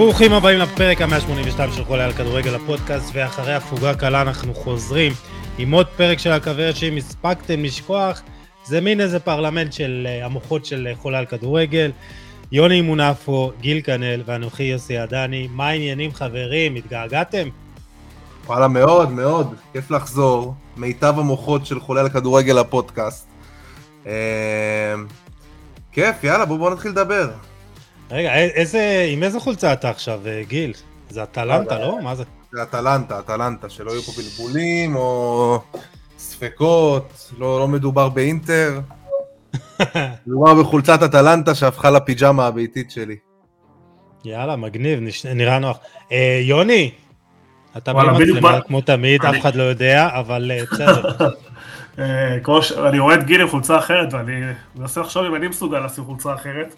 ברוכים הבאים לפרק ה-182 של חולה על כדורגל הפודקאסט, ואחרי הפוגה קלה אנחנו חוזרים עם עוד פרק של הכוורת שאם הספקתם לשכוח, זה מין איזה פרלמנט של uh, המוחות של uh, חולה על כדורגל. יוני מונפו, גיל כנל ואנוכי יוסי עדני. מה העניינים חברים? התגעגעתם? וואלה מאוד מאוד, כיף לחזור. מיטב המוחות של חולה על כדורגל הפודקאסט. אה, כיף, יאללה בואו בוא נתחיל לדבר. רגע, איזה, עם איזה חולצה אתה עכשיו, אה, גיל? זה אטלנטה, לא? מה זה? זה אטלנטה, אטלנטה, שלא יהיו פה בלבולים או ספקות, לא, לא מדובר באינטר. מדובר בחולצת אטלנטה שהפכה לפיג'מה הביתית שלי. יאללה, מגניב, נראה נוח. אה, יוני, אתה בלי מצלמה כמו תמיד, אף אחד לא יודע, אבל אה, בסדר. אני רואה את גיל עם חולצה אחרת, ואני מנסה לחשוב אם אני מסוגל לשים חולצה אחרת.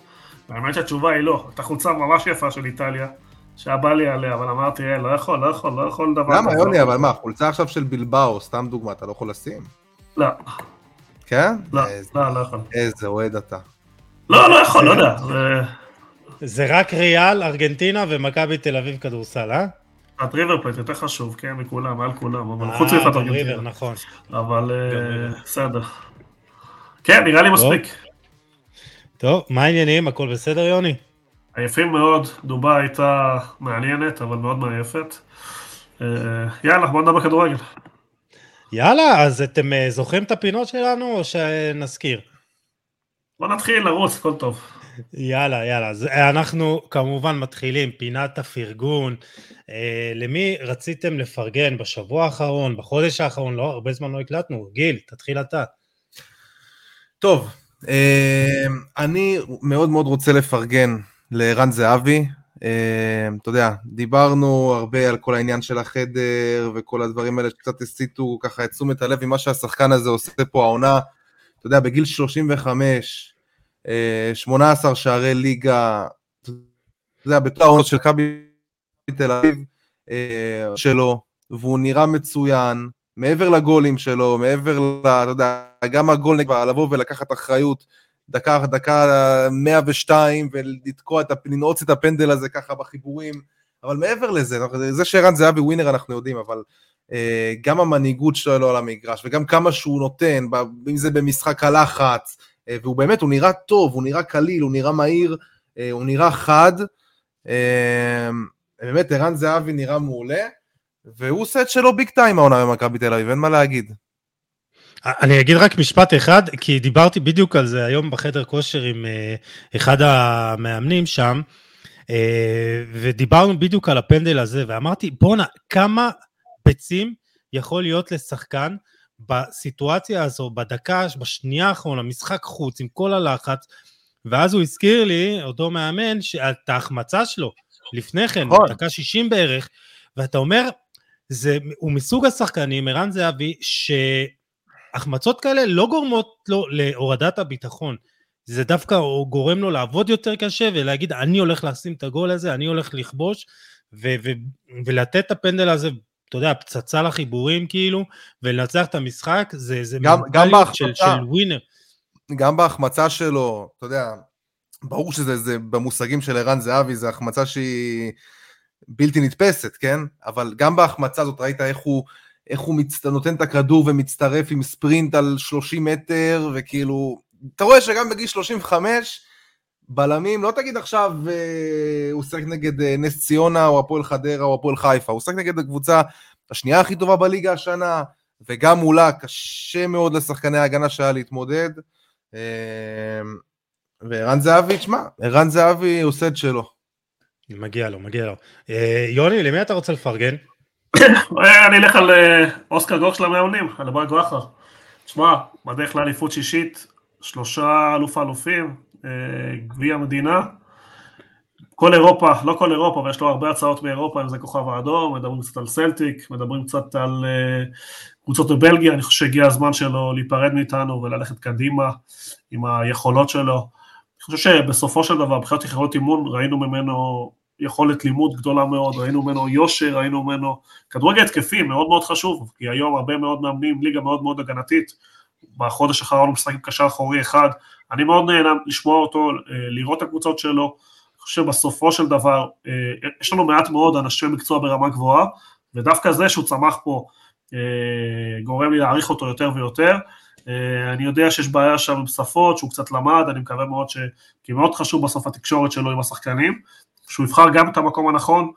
האמת שהתשובה היא לא. הייתה חולצה ממש יפה של איטליה, שהיה בא לי עליה, אבל אמרתי, אה, לא יכול, לא יכול, לא יכול דבר. למה, יוני, אבל מה, חולצה עכשיו של בלבאו, סתם דוגמה, אתה לא יכול לשים? לא. כן? לא, לא, לא יכול. איזה אוהד אתה. לא, לא יכול, לא יודע. זה רק ריאל, ארגנטינה ומכבי תל אביב כדורסל, אה? את ריבר פלייט יותר חשוב, כן, מכולם, מעל כולם, אבל חוץ ממך ארגנטינה. נכון. אבל אה, בסדר. כן, נראה לי מספיק. טוב, מה העניינים? הכל בסדר, יוני? עייפים מאוד, דובאי הייתה מעניינת, אבל מאוד מעייפת. אה, יאללה, בוא נדבר כדורגל. יאללה, אז אתם אה, זוכרים את הפינות שלנו, או שנזכיר? בוא נתחיל לרוץ, הכל טוב. יאללה, יאללה. אז אה, אנחנו כמובן מתחילים, פינת הפרגון. אה, למי רציתם לפרגן בשבוע האחרון, בחודש האחרון? לא, הרבה זמן לא הקלטנו. גיל, תתחיל אתה. טוב, אני מאוד מאוד רוצה לפרגן לערן זהבי. אמ, אתה יודע, דיברנו הרבה על כל העניין של החדר וכל הדברים האלה שקצת הסיטו ככה את תשומת הלב ממה שהשחקן הזה עושה פה העונה. אתה יודע, בגיל 35, 18 אה, שערי ליגה, אתה יודע, בתור העונות של מכבי תל אביב אה, שלו, והוא נראה מצוין, מעבר לגולים שלו, מעבר ל... אתה יודע, גם הגול נגבה, לבוא ולקחת אחריות, דקה, דקה 102, ולתקוע את, לנעוץ את הפנדל הזה ככה בחיבורים, אבל מעבר לזה, זה שערן זהבי ווינר אנחנו יודעים, אבל אה, גם המנהיגות שלו על המגרש, וגם כמה שהוא נותן, אם זה במשחק הלחץ, אה, והוא באמת, הוא נראה טוב, הוא נראה קליל, הוא נראה מהיר, אה, הוא נראה חד, אה, באמת ערן זהבי נראה מעולה. והוא עושה את שלו ביג טיים העונה במכבי תל אביב, אין מה להגיד. אני אגיד רק משפט אחד, כי דיברתי בדיוק על זה היום בחדר כושר עם uh, אחד המאמנים שם, uh, ודיברנו בדיוק על הפנדל הזה, ואמרתי, בואנה, כמה ביצים יכול להיות לשחקן בסיטואציה הזו, בדקה, בשנייה האחרונה, משחק חוץ, עם כל הלחץ, ואז הוא הזכיר לי, אותו מאמן, את ההחמצה שלו, לפני כן, נכון. דקה 60 בערך, ואתה אומר, זה, הוא מסוג השחקנים, ערן זהבי, שהחמצות כאלה לא גורמות לו להורדת הביטחון. זה דווקא גורם לו לעבוד יותר קשה ולהגיד, אני הולך לשים את הגול הזה, אני הולך לכבוש, ו- ו- ולתת את הפנדל הזה, אתה יודע, פצצה לחיבורים כאילו, ולנצח את המשחק, זה, זה גם, גם בהחמצה, של, של ווינר. גם בהחמצה שלו, אתה יודע, ברור שזה במושגים של ערן זהבי, זו החמצה שהיא... בלתי נתפסת, כן? אבל גם בהחמצה הזאת ראית איך הוא, איך הוא מצט... נותן את הכדור ומצטרף עם ספרינט על 30 מטר, וכאילו, אתה רואה שגם בגיל 35, בלמים, לא תגיד עכשיו אה, הוא שיחק נגד אה, נס ציונה או הפועל חדרה או הפועל חיפה, הוא שיחק נגד הקבוצה השנייה הכי טובה בליגה השנה, וגם מולה קשה מאוד לשחקני ההגנה שהיה להתמודד. אה, וערן זהבי, תשמע, ערן זהבי עושה את שלו. מגיע לו, מגיע לו. אה, יוני, למי אתה רוצה לפרגן? אני אלך על אה, אוסקר גוך של המאמנים, על הברק בכר. תשמע, בדרך לאליפות שישית, שלושה אלוף האלופים, אה, גביע המדינה. כל אירופה, לא כל אירופה, אבל יש לו הרבה הצעות באירופה, אם זה כוכב האדום, מדברים קצת על סלטיק, מדברים קצת על קבוצות בבלגיה, אני חושב שהגיע הזמן שלו להיפרד מאיתנו וללכת קדימה עם היכולות שלו. אני חושב שבסופו של דבר, מבחינת יכולות אימון, ראינו ממנו יכולת לימוד גדולה מאוד, ראינו ממנו יושר, ראינו ממנו כדורגל התקפי מאוד מאוד חשוב, כי היום הרבה מאוד מאמנים ליגה מאוד מאוד הגנתית, בחודש האחרון הוא משחק עם קשר אחורי אחד, אני מאוד נהנה לשמוע אותו, אה, לראות את הקבוצות שלו, אני חושב שבסופו של דבר, אה, יש לנו מעט מאוד אנשי מקצוע ברמה גבוהה, ודווקא זה שהוא צמח פה אה, גורם לי להעריך אותו יותר ויותר. אה, אני יודע שיש בעיה שם עם שפות, שהוא קצת למד, אני מקווה מאוד ש... כי מאוד חשוב בסוף התקשורת שלו עם השחקנים, שהוא יבחר גם את המקום הנכון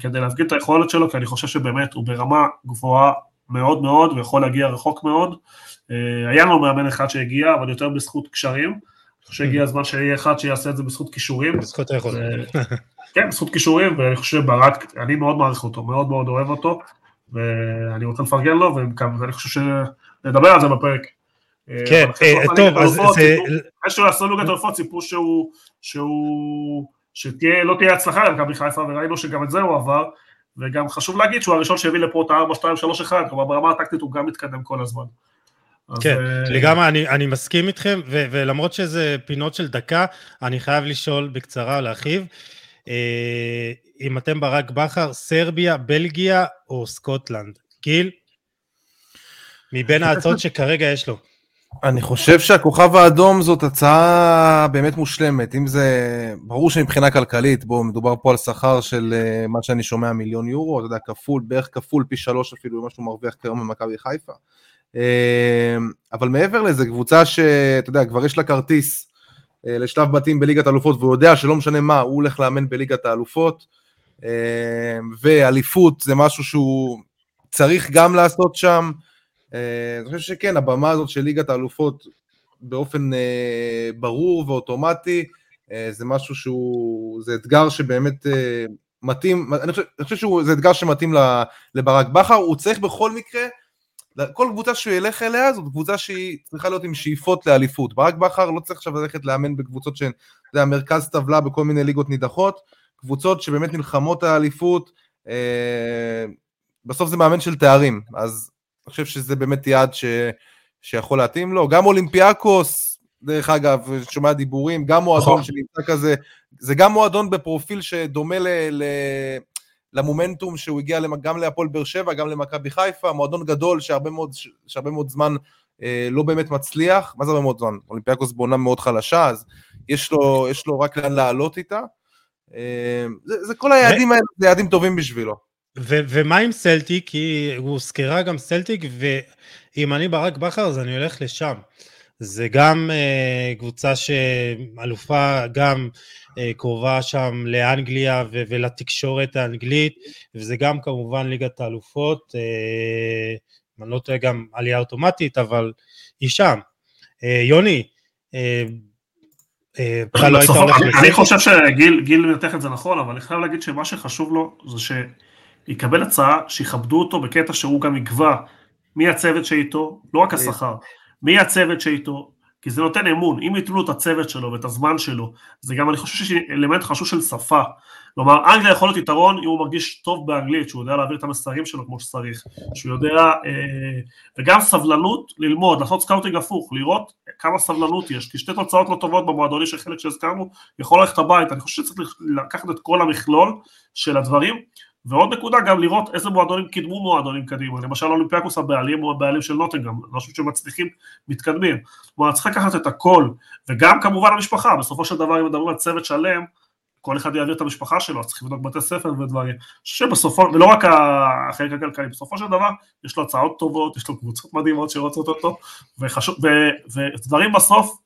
כדי להפגין את היכולת שלו, כי אני חושב שבאמת הוא ברמה גבוהה מאוד מאוד ויכול להגיע רחוק מאוד. היה לנו מאמן אחד שהגיע, אבל יותר בזכות קשרים. חושב שהגיע הזמן שיהיה אחד שיעשה את זה בזכות כישורים. בזכות היכולת. כן, בזכות כישורים, ואני חושב שברק, אני מאוד מעריך אותו, מאוד מאוד אוהב אותו, ואני רוצה לפרגן לו, ואני חושב שנדבר על זה בפרק. כן, אה, טוב, אז זה... אחרי שהוא יעשה לוגת אלופות, ציפו שהוא, שהוא, שלא תהיה הצלחה למכבי חיפה, וראינו שגם את זה הוא עבר, וגם חשוב להגיד שהוא הראשון שהביא לפה את ה-4-2-3-1, כלומר ברמה הטקטית הוא גם מתקדם כל הזמן. כן, uh... לגמרי, אני, אני מסכים איתכם, ו, ולמרות שזה פינות של דקה, אני חייב לשאול בקצרה, להרחיב. אם אתם ברק בכר, סרביה, בלגיה או סקוטלנד? גיל? מבין ההצעות שכרגע יש לו. אני חושב שהכוכב האדום זאת הצעה באמת מושלמת. אם זה, ברור שמבחינה כלכלית, בואו, מדובר פה על שכר של uh, מה שאני שומע מיליון יורו, אתה יודע, כפול, בערך כפול, פי שלוש אפילו, ממה שהוא מרוויח כיום במכבי חיפה. אמ, אבל מעבר לזה, קבוצה שאתה יודע, כבר יש לה כרטיס אה, לשלב בתים בליגת האלופות, והוא יודע שלא משנה מה, הוא הולך לאמן בליגת האלופות, ואליפות זה משהו שהוא צריך גם לעשות שם. אה, אני חושב שכן, הבמה הזאת של ליגת האלופות באופן אה, ברור ואוטומטי, זה משהו שהוא, זה אתגר שבאמת מתאים, אני חושב, אני חושב שזה אתגר שמתאים לברק בכר, הוא צריך בכל מקרה כל קבוצה שהוא ילך אליה זאת קבוצה שהיא צריכה להיות עם שאיפות לאליפות. ברק בכר לא צריך עכשיו ללכת לאמן בקבוצות שהן, אתה יודע, מרכז טבלה בכל מיני ליגות נידחות, קבוצות שבאמת נלחמות על האליפות, אה, בסוף זה מאמן של תארים, אז אני חושב שזה באמת יעד ש, שיכול להתאים לו. גם אולימפיאקוס, דרך אגב, שומע דיבורים, גם מועדון נכון. שנמצא כזה, זה גם מועדון בפרופיל שדומה ל... ל למומנטום שהוא הגיע גם להפועל באר שבע, גם למכבי חיפה, מועדון גדול שהרבה מאוד, שהרבה מאוד זמן אה, לא באמת מצליח, מה זה הרבה מאוד זמן? אולימפיאקוס בעונה מאוד חלשה, אז יש לו, יש לו רק לאן לעלות איתה. אה, זה, זה כל היעדים. האלה, זה יעדים טובים בשבילו. ו- ומה עם סלטיק? כי הוא הוזכרה גם סלטיק, ואם אני ברק בכר אז אני הולך לשם. זה גם uh, קבוצה שאלופה גם uh, קרובה שם לאנגליה ו- ולתקשורת האנגלית, וזה גם כמובן ליגת האלופות, uh, אני לא טועה גם עלייה אוטומטית, אבל היא שם. Uh, יוני, אתה לא היית הולך לזה? אני חושב שגיל מנתח את זה נכון, אבל אני חייב להגיד שמה שחשוב לו זה שיקבל הצעה, שיכבדו אותו בקטע שהוא גם יקבע מי הצוות שאיתו, לא רק השכר. מי הצוות שאיתו, כי זה נותן אמון, אם יתנו את הצוות שלו ואת הזמן שלו, זה גם אני חושב שיש אלמנט חשוב של שפה, כלומר אנגליה יכול להיות יתרון אם הוא מרגיש טוב באנגלית, שהוא יודע להעביר את המסרים שלו כמו שצריך, שהוא יודע, אה, וגם סבלנות ללמוד, לעשות scouting הפוך, לראות כמה סבלנות יש, כי שתי תוצאות לא טובות במועדוני של חלק שהזכרנו, יכול ללכת הביתה, אני חושב שצריך לקחת את כל המכלול של הדברים, ועוד נקודה גם לראות איזה מועדונים קידמו מועדונים קדימה, למשל אולימפיאקוס הבעלים הוא הבעלים של נוטינגהאם, אני חושב שמצליחים, מתקדמים, כלומר צריך לקחת את הכל, וגם כמובן המשפחה, בסופו של דבר אם מדברים על צוות שלם, כל אחד יעביר את המשפחה שלו, צריך לבדוק בתי ספר ודברים, שבסופו, ולא רק החלק הכלכלי, בסופו של דבר יש לו הצעות טובות, יש לו קבוצות מדהימות שרוצות אותו, ודברים בסוף,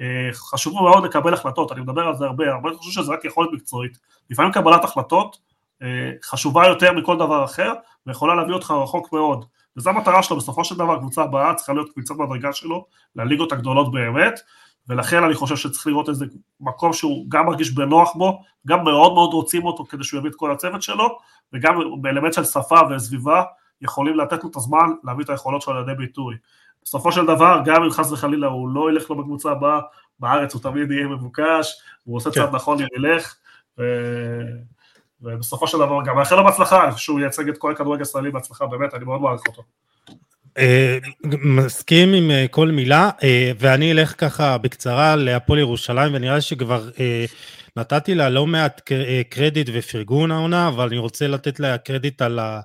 אה, חשוב מאוד לקבל החלטות, אני מדבר על זה הרבה, הרבה חושב שזה רק יכולת מקצועית, לפעמים קבלת החלטות חשובה יותר מכל דבר אחר, ויכולה להביא אותך רחוק מאוד. וזו המטרה שלו, בסופו של דבר קבוצה הבאה צריכה להיות קבוצת מדרגה שלו לליגות הגדולות באמת, ולכן אני חושב שצריך לראות איזה מקום שהוא גם מרגיש בנוח בו, גם מאוד מאוד רוצים אותו כדי שהוא יביא את כל הצוות שלו, וגם באלמנט של שפה וסביבה יכולים לתת לו את הזמן להביא את היכולות שלו לידי ביטוי. בסופו של דבר, גם אם חס וחלילה הוא לא ילך לו בקבוצה הבאה, בארץ הוא תמיד יהיה מבוקש, הוא עושה כן. צעד נכון אם ילך, ו... ובסופו של דבר גם מאחל לו בהצלחה, שהוא ייצג את כל הכדורגל הישראלי בהצלחה, באמת, אני מאוד מעריך אותו. אה, מסכים עם אה, כל מילה, אה, ואני אלך ככה בקצרה להפועל ירושלים, ונראה שכבר נתתי לה לא מעט קרדיט ופרגון העונה, אבל אני רוצה לתת לה קרדיט על ה...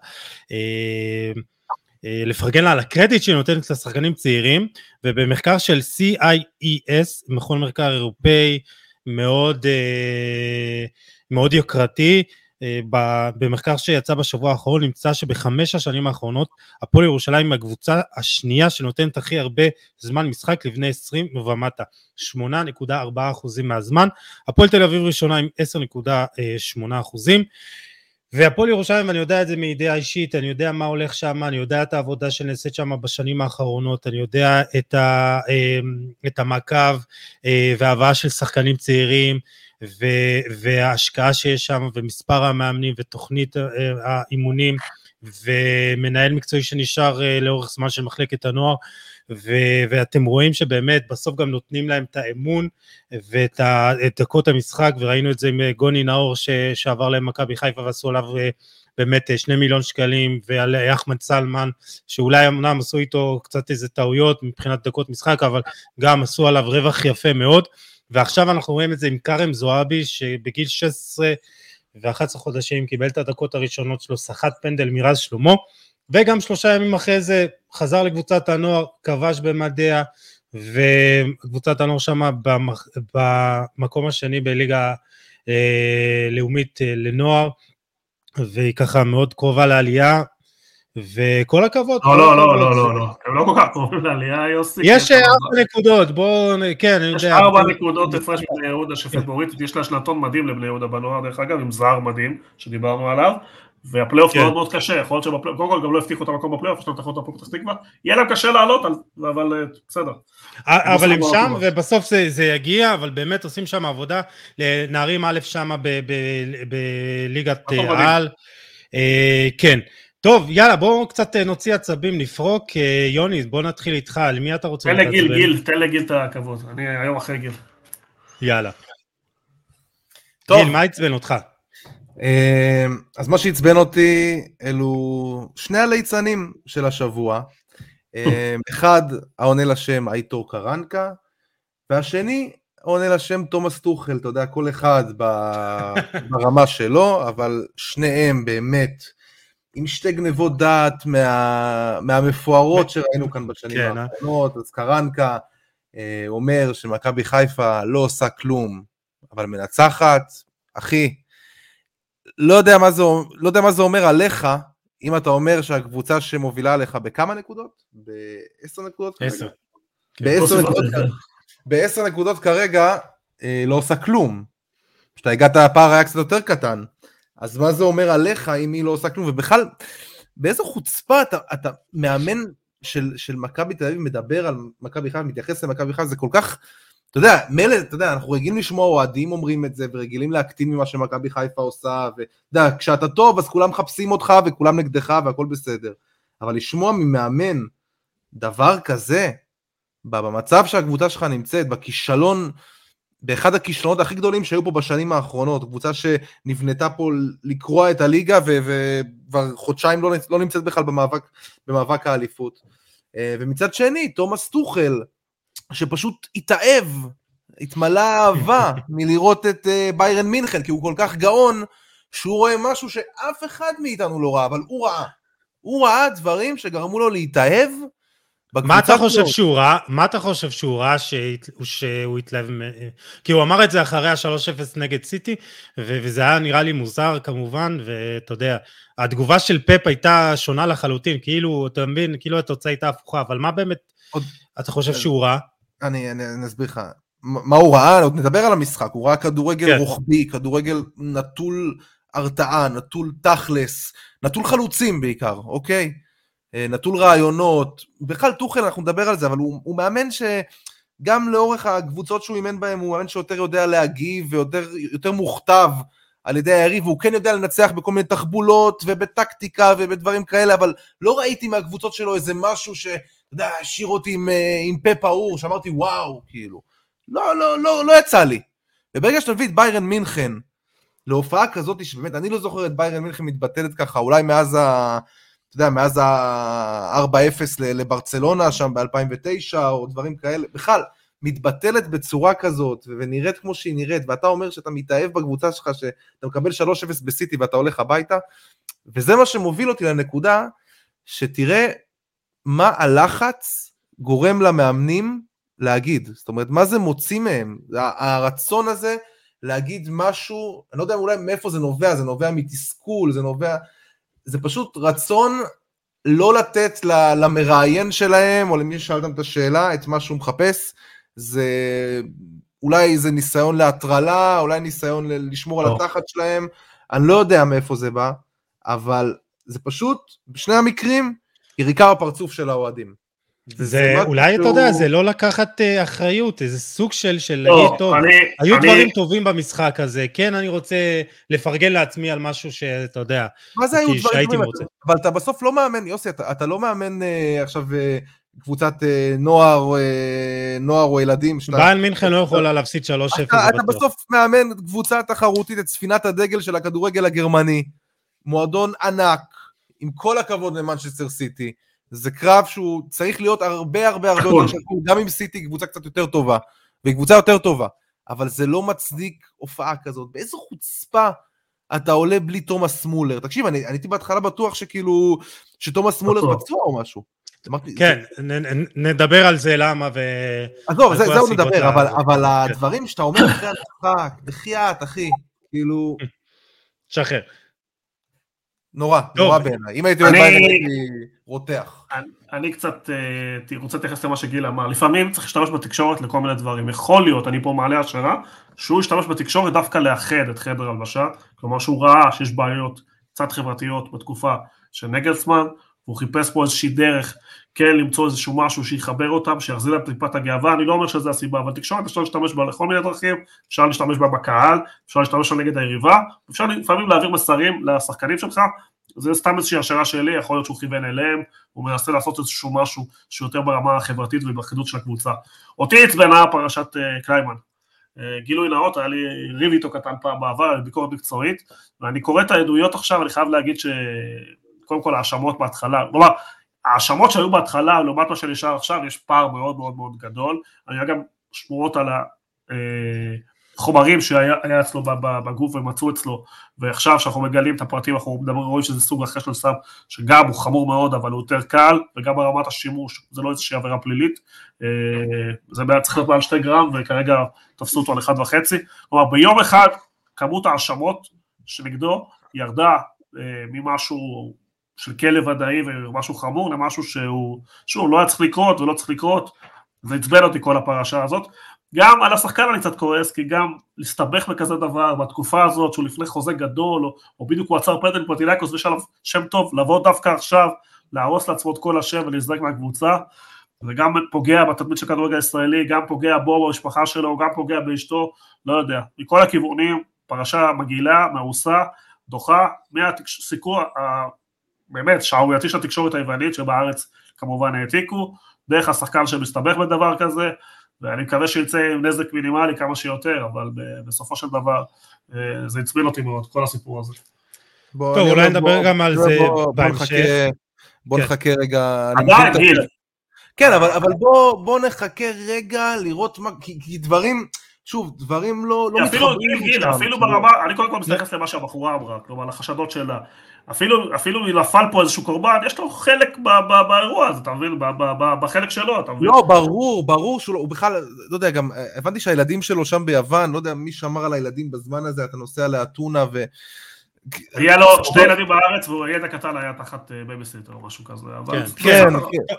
לפרגן לה על הקרדיט שהיא נותנת לשחקנים צעירים, ובמחקר של CIES, מכון מחקר אירופאי, מאוד, מאוד יוקרתי. במחקר שיצא בשבוע האחרון נמצא שבחמש השנים האחרונות הפועל ירושלים היא הקבוצה השנייה שנותנת הכי הרבה זמן משחק לבני 20 ומטה, 8.4% מהזמן, הפועל תל אביב ראשונה עם 10.8%. והפועל ירושלים, ואני יודע את זה מידיעה אישית, אני יודע מה הולך שם, אני יודע את העבודה שנעשית שם בשנים האחרונות, אני יודע את, ה, אמ, את המעקב אה, וההבאה של שחקנים צעירים, ו, וההשקעה שיש שם, ומספר המאמנים, ותוכנית אה, האימונים, ומנהל מקצועי שנשאר אה, לאורך זמן של מחלקת הנוער, ו- ואתם רואים שבאמת בסוף גם נותנים להם את האמון ואת דקות המשחק, וראינו את זה עם אה, גוני נאור ש- שעבר להם מכבי חיפה ועשו עליו באמת שני מיליון שקלים, ועל אחמד סלמן, שאולי אמנם עשו איתו קצת איזה טעויות מבחינת דקות משחק, אבל גם עשו עליו רווח יפה מאוד, ועכשיו אנחנו רואים את זה עם כרם זועבי, שבגיל 16 ו-11 חודשים קיבל את הדקות הראשונות שלו, סחט פנדל מרז שלמה, וגם שלושה ימים אחרי זה חזר לקבוצת הנוער, כבש במדיה, וקבוצת הנוער שמה. במקום השני בליגה אה, לאומית אה, לנוער, והיא ככה מאוד קרובה לעלייה, וכל הכבוד. לא, לא, לא, לא, לא, לא, הם לא כל כך קרובים לעלייה, יוסי. יש ארבע נקודות, בואו, כן, אני יודע. יש ארבע נקודות הפרש מבני יהודה שפבוריטית, יש לה שנתון מדהים לבני יהודה בנוער, דרך אגב, עם זר מדהים, שדיברנו עליו. והפלייאוף כן. מאוד מאוד קשה, יכול להיות שבפלייאוף, קודם כל גם לא הבטיחו את המקום בפלייאוף, יש להם תחרות הפועל פתח תקווה, יהיה להם קשה לעלות, אבל אה, בסדר. אבל הם שם, ובסוף זה, יגיע, אבל באמת עושים שם עבודה, לנערים א' שם בליגת העל, אה, כן. טוב, יאללה, בואו קצת אה, נוציא עצבים, נפרוק. יוני, בוא נתחיל איתך, על מי אתה רוצה? תן לגיל, גיל, תן לגיל את הכבוד, אני היום אחרי גיל. יאללה. טוב. גיל, מה עצבן אותך? אמ, אז מה שעצבן אותי אלו שני הליצנים של השבוע. אחד העונה לשם אייטור קרנקה, והשני העונה לשם תומאס טוחל, אתה יודע, כל אחד ברמה שלו, אבל שניהם באמת עם שתי גנבות דעת מה, מהמפוארות שראינו כאן בשנים כן, אה? האחרונות, אז קרנקה אה, אומר שמכבי חיפה לא עושה כלום, אבל מנצחת, אחי, לא יודע, מה זה, לא יודע מה זה אומר עליך, אם אתה אומר שהקבוצה שמובילה עליך בכמה נקודות? בעשר נקודות? עשר. בעשר נקודות, בעשר נקודות כרגע אה, לא עושה כלום. כשאתה הגעת, הפער היה קצת יותר קטן. אז מה זה אומר עליך אם היא לא עושה כלום? ובכלל, באיזו חוצפה אתה, אתה מאמן של, של מכבי תל אביב מדבר על מכבי חיפה, מתייחס למכבי חיפה, זה כל כך אתה יודע, מילא, אתה יודע, אנחנו רגילים לשמוע אוהדים אומרים את זה, ורגילים להקטין ממה שמכבי חיפה עושה, ואתה יודע, כשאתה טוב אז כולם מחפשים אותך וכולם נגדך והכל בסדר. אבל לשמוע ממאמן דבר כזה, במצב שהקבוצה שלך נמצאת, בכישלון, באחד הכישלונות הכי גדולים שהיו פה בשנים האחרונות, קבוצה שנבנתה פה לקרוע את הליגה וכבר חודשיים לא, לא נמצאת בכלל במאבק, במאבק האליפות. אה, ומצד שני, תומאס טוחל, שפשוט התאהב, התמלא אהבה מלראות את uh, ביירן מינכן, כי הוא כל כך גאון, שהוא רואה משהו שאף אחד מאיתנו לא ראה, אבל הוא ראה. הוא ראה דברים שגרמו לו להתאהב. מה אתה חושב שהוא ראה? מה אתה חושב שהוא ראה שהוא התלהב? כי הוא אמר את זה אחרי ה-3-0 נגד סיטי, וזה היה נראה לי מוזר כמובן, ואתה יודע, התגובה של פפ הייתה שונה לחלוטין, כאילו, אתה מבין, כאילו התוצאה הייתה הפוכה, אבל מה באמת אתה חושב שהוא ראה? אני, אני, אני אסביר לך. מה הוא ראה? עוד נדבר על המשחק. הוא ראה כדורגל כן. רוחבי, כדורגל נטול הרתעה, נטול תכלס, נטול חלוצים בעיקר, אוקיי? אה, נטול רעיונות. בכלל טוחל, אנחנו נדבר על זה, אבל הוא, הוא מאמן שגם לאורך הקבוצות שהוא אימן בהן, הוא מאמן שיותר יודע להגיב ויותר מוכתב על ידי היריב, והוא כן יודע לנצח בכל מיני תחבולות ובטקטיקה ובדברים כאלה, אבל לא ראיתי מהקבוצות שלו איזה משהו ש... יודע, השאיר אותי עם, אה, עם פה פעור, שאמרתי וואו, כאילו. לא, לא, לא, לא יצא לי. וברגע שאתה מביא את ביירן מינכן להופעה כזאת, שבאמת, אני לא זוכר את ביירן מינכן מתבטלת ככה, אולי מאז ה... אתה יודע, מאז ה-4-0 לברצלונה שם ב-2009, או דברים כאלה, בכלל, מתבטלת בצורה כזאת, ונראית כמו שהיא נראית, ואתה אומר שאתה מתאהב בקבוצה שלך, שאתה מקבל 3-0 בסיטי ואתה הולך הביתה, וזה מה שמוביל אותי לנקודה, שתראה מה הלחץ גורם למאמנים להגיד? זאת אומרת, מה זה מוציא מהם? הרצון הזה להגיד משהו, אני לא יודע אולי מאיפה זה נובע, זה נובע מתסכול, זה נובע... זה פשוט רצון לא לתת למראיין שלהם, או למי ששאל אותם את השאלה, את מה שהוא מחפש. זה אולי זה ניסיון להטרלה, אולי ניסיון לשמור לא. על התחת שלהם, אני לא יודע מאיפה זה בא, אבל זה פשוט, בשני המקרים, יריקה בפרצוף של האוהדים. זה אולי אתה יודע, זה לא לקחת uh, אחריות, איזה סוג של, של לא, להגיד, טוב, אני, היו אני... דברים טובים במשחק הזה, כן, אני רוצה לפרגן לעצמי על משהו שאתה יודע, מה זה היו דברים טובים? אבל אתה בסוף לא מאמן, יוסי, אתה, אתה לא מאמן uh, עכשיו uh, קבוצת נוער, נוער או ילדים. ביין מינכן לא יכולה להפסיד 3-0, אתה, אתה בסוף מאמן קבוצה תחרותית, את ספינת הדגל של הכדורגל הגרמני, מועדון ענק, עם כל הכבוד למנצ'סטר סיטי. זה קרב שהוא צריך להיות הרבה הרבה הרבה יותר שקול, גם אם סיטי היא קבוצה קצת יותר טובה, והיא קבוצה יותר טובה, אבל זה לא מצדיק הופעה כזאת. באיזו חוצפה אתה עולה בלי תומאס מולר? תקשיב, אני הייתי בהתחלה בטוח שכאילו, שתומאס מולר פצוע או משהו. כן, נדבר על זה למה ו... עזוב, זה עוד נדבר, אבל כן. הדברים שאתה אומר אחרי המשחק, בחייאת, אחי, כאילו... שחרר. נורא, נורא בעיניי. אם הייתי עובד בעיניים הייתי רותח. אני קצת אה, רוצה להתייחס למה שגיל אמר. לפעמים צריך להשתמש בתקשורת לכל מיני דברים. יכול להיות, אני פה מעלה השערה, שהוא ישתמש בתקשורת דווקא לאחד את חדר הלבשה, כלומר שהוא ראה שיש בעיות קצת חברתיות בתקופה של נגלסמן, והוא חיפש פה איזושהי דרך כן למצוא איזשהו משהו שיחבר אותם, שיחזיר להם טיפת הגאווה, אני לא אומר שזה הסיבה, אבל תקשורת אפשר להשתמש בה לכל מיני דרכים, אפשר להשתמש בה בקהל, אפשר להשתמש בה נגד היריבה, אפשר לפעמים להעביר מסרים לשחקנים שלך, זה סתם איזושהי השערה שלי, יכול להיות שהוא כיוון אליהם, הוא מנסה לעשות איזשהו משהו שיותר ברמה החברתית ובאחידות של הקבוצה. אותי עצבנה פרשת uh, קליימן. Uh, גילוי נאות, היה לי ריב איתו קטן פעם בעבר, ביקורת מקצועית, ואני קורא את העדויות עכשיו, אני חייב להגיד שקודם כל האשמות בהתחלה, כלומר, ההאשמות שהיו בהתחלה לעומת מה שנשאר עכשיו, יש פער מאוד מאוד מאוד גדול, אני היה גם שמועות על החומרים שהיה אצלו בגוף ומצאו אצלו, ועכשיו שאנחנו מגלים את הפרטים אנחנו מדברים, רואים שזה סוג אחר של סם, שגם הוא חמור מאוד אבל הוא יותר קל, וגם ברמת השימוש, זה לא איזושהי עבירה פלילית, אה, זה צריך להיות מעל שתי גרם וכרגע תפסו אותו על אחד וחצי, כלומר ביום אחד כמות ההאשמות שנגדו ירדה אה, ממשהו של כלא ודאי ומשהו חמור למשהו שהוא, שוב, לא היה צריך לקרות ולא צריך לקרות, זה עצבן אותי כל הפרשה הזאת. גם על השחקן אני קצת כועס, כי גם להסתבך בכזה דבר בתקופה הזאת, שהוא לפני חוזה גדול, או, או בדיוק הוא עצר פטל פרטינקוס ויש עליו שם טוב, לבוא דווקא עכשיו, להרוס לעצמו את כל השם ולהזדק מהקבוצה, זה גם פוגע בתדמית של כדורגל הישראלי, גם פוגע בו, במשפחה שלו, גם פוגע באשתו, לא יודע, מכל הכיוונים, פרשה מגעילה, מעושה, דוחה, מהסיקור באמת שערורייתי של התקשורת היוונית שבארץ כמובן העתיקו, דרך השחקן שמסתבך בדבר כזה, ואני מקווה שיצא עם נזק מינימלי כמה שיותר, אבל בסופו של דבר אה, זה הצביל אותי מאוד, כל הסיפור הזה. טוב, אולי נדבר גם על זה בהמשך. בוא כן. נחכה רגע. עדיין, גיל. כן, אבל בוא נחכה רגע לראות מה, כי דברים... שוב, דברים לא, לא מתחברים. גיל, אפילו ברמה, אני קודם כל מתייחס למה שהבחורה אמרה, כלומר לחשדות שלה. אפילו, אפילו אם נפל פה איזשהו קורבן, יש לו חלק ב, ב, באירוע הזה, אתה מבין? ב, ב, ב, בחלק שלו, אתה מבין? לא, ברור, ברור שהוא הוא בכלל, לא יודע, גם הבנתי שהילדים שלו שם ביוון, לא יודע מי שמר על הילדים בזמן הזה, אתה נוסע לאתונה ו... היה לו שתי ילדים בארץ והילד הקטן היה תחת אה, בייביסיטר או משהו כזה. כן, כן. כן.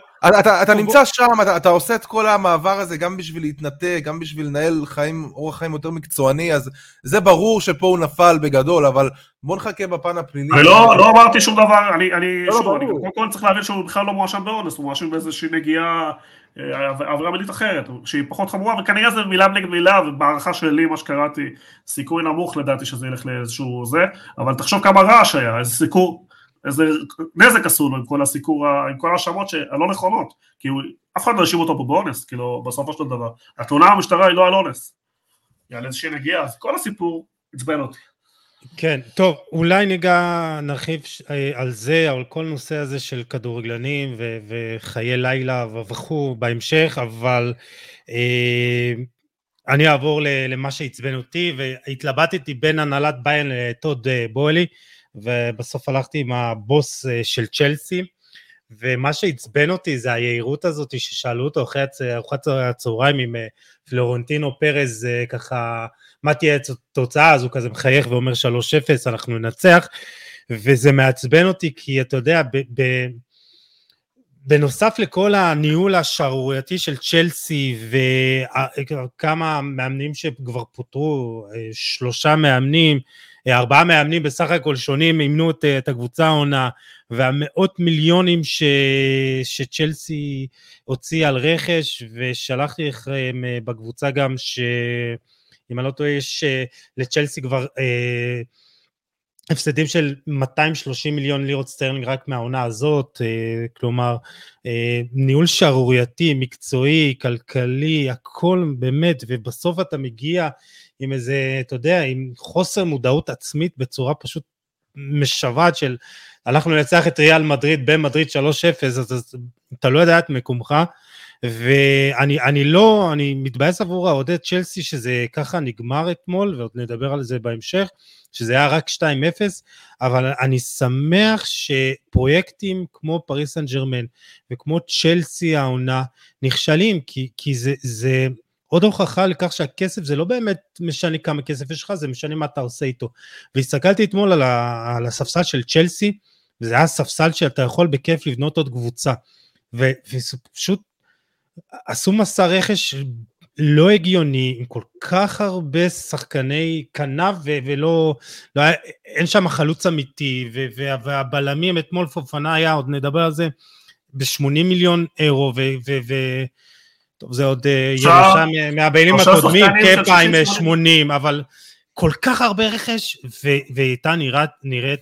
אתה נמצא שם, אתה עושה את כל המעבר הזה גם בשביל להתנתק, גם בשביל לנהל חיים, אורח חיים יותר מקצועני, אז זה ברור שפה הוא נפל בגדול, אבל בוא נחכה בפן הפלילי. אני לא, לא אמרתי שום דבר, אני, לא, שוב, אני קודם כל צריך להבין שהוא בכלל לא מואשם באונס, הוא מואשם באיזושהי נגיעה עבירה מינית אחרת, שהיא פחות חמורה, וכנראה זה מילה נגד מילה, ובהערכה שלי, מה שקראתי, סיכוי נמוך לדעתי שזה ילך לאיזשהו זה, אבל תחשוב כמה רעש היה, איזה סיקור, איזה נזק עשו לו עם כל הסיקור, עם כל ההאשמות הלא נכונות, כי הוא, אף אחד לא האשים אותו פה באונס, כאילו, בסופו של דבר. התלונה במשטרה היא לא על אונס, היא על איזושהי נגיעה, אז כל הסיפור עצבן אותי. כן, טוב, אולי ניגע, נרחיב אה, על זה, על כל נושא הזה של כדורגלנים ו- וחיי לילה וכו' בהמשך, אבל אה, אני אעבור למה שעצבן אותי, והתלבטתי בין הנהלת ביין לטוד אה, בוילי, ובסוף הלכתי עם הבוס אה, של צ'לסי, ומה שעצבן אותי זה היהירות הזאת ששאלו אותו אחרי ארוחת הצהריים עם פלורנטינו פרז ככה, מה תהיה התוצאה, אז הוא כזה מחייך ואומר 3-0, אנחנו ננצח, וזה מעצבן אותי כי אתה יודע, בנוסף לכל הניהול השערורייתי של צ'לסי וכמה מאמנים שכבר פוטרו, אה, שלושה מאמנים, ארבעה מאמנים בסך הכל שונים אימנו את, את הקבוצה העונה, והמאות מיליונים ש, שצ'לסי הוציא על רכש, ושלחתי לכם אה, בקבוצה גם שאם אני לא טועה יש אה, לצ'לסי כבר אה, הפסדים של 230 מיליון לירות סטרלינג רק מהעונה הזאת, אה, כלומר אה, ניהול שערורייתי, מקצועי, כלכלי, הכל באמת, ובסוף אתה מגיע עם איזה, אתה יודע, עם חוסר מודעות עצמית בצורה פשוט משוועת של הלכנו לנצח את ריאל מדריד במדריד 3-0, אז אתה לא יודע את מקומך, ואני לא, אני מתבאס עבור האוהדי צ'לסי שזה ככה נגמר אתמול, ועוד נדבר על זה בהמשך, שזה היה רק 2-0, אבל אני שמח שפרויקטים כמו פריס סן ג'רמן וכמו צ'לסי העונה נכשלים, כי, כי זה, זה עוד הוכחה לכך שהכסף זה לא באמת משנה כמה כסף יש לך, זה משנה מה אתה עושה איתו. והסתכלתי אתמול על, ה, על הספסל של צ'לסי, וזה היה ספסל שאתה יכול בכיף לבנות עוד קבוצה. ופשוט עשו מסע רכש לא הגיוני, עם כל כך הרבה שחקני כנף, ולא, לא אין שם חלוץ אמיתי, והבלמים, אתמול פופנה היה, עוד נדבר על זה, ב-80 מיליון אירו, ו... טוב, זה עוד אה, ירושה מהבעלים הקודמים, קפה עם 80, אבל כל כך הרבה רכש, ואיתה נראית, נראית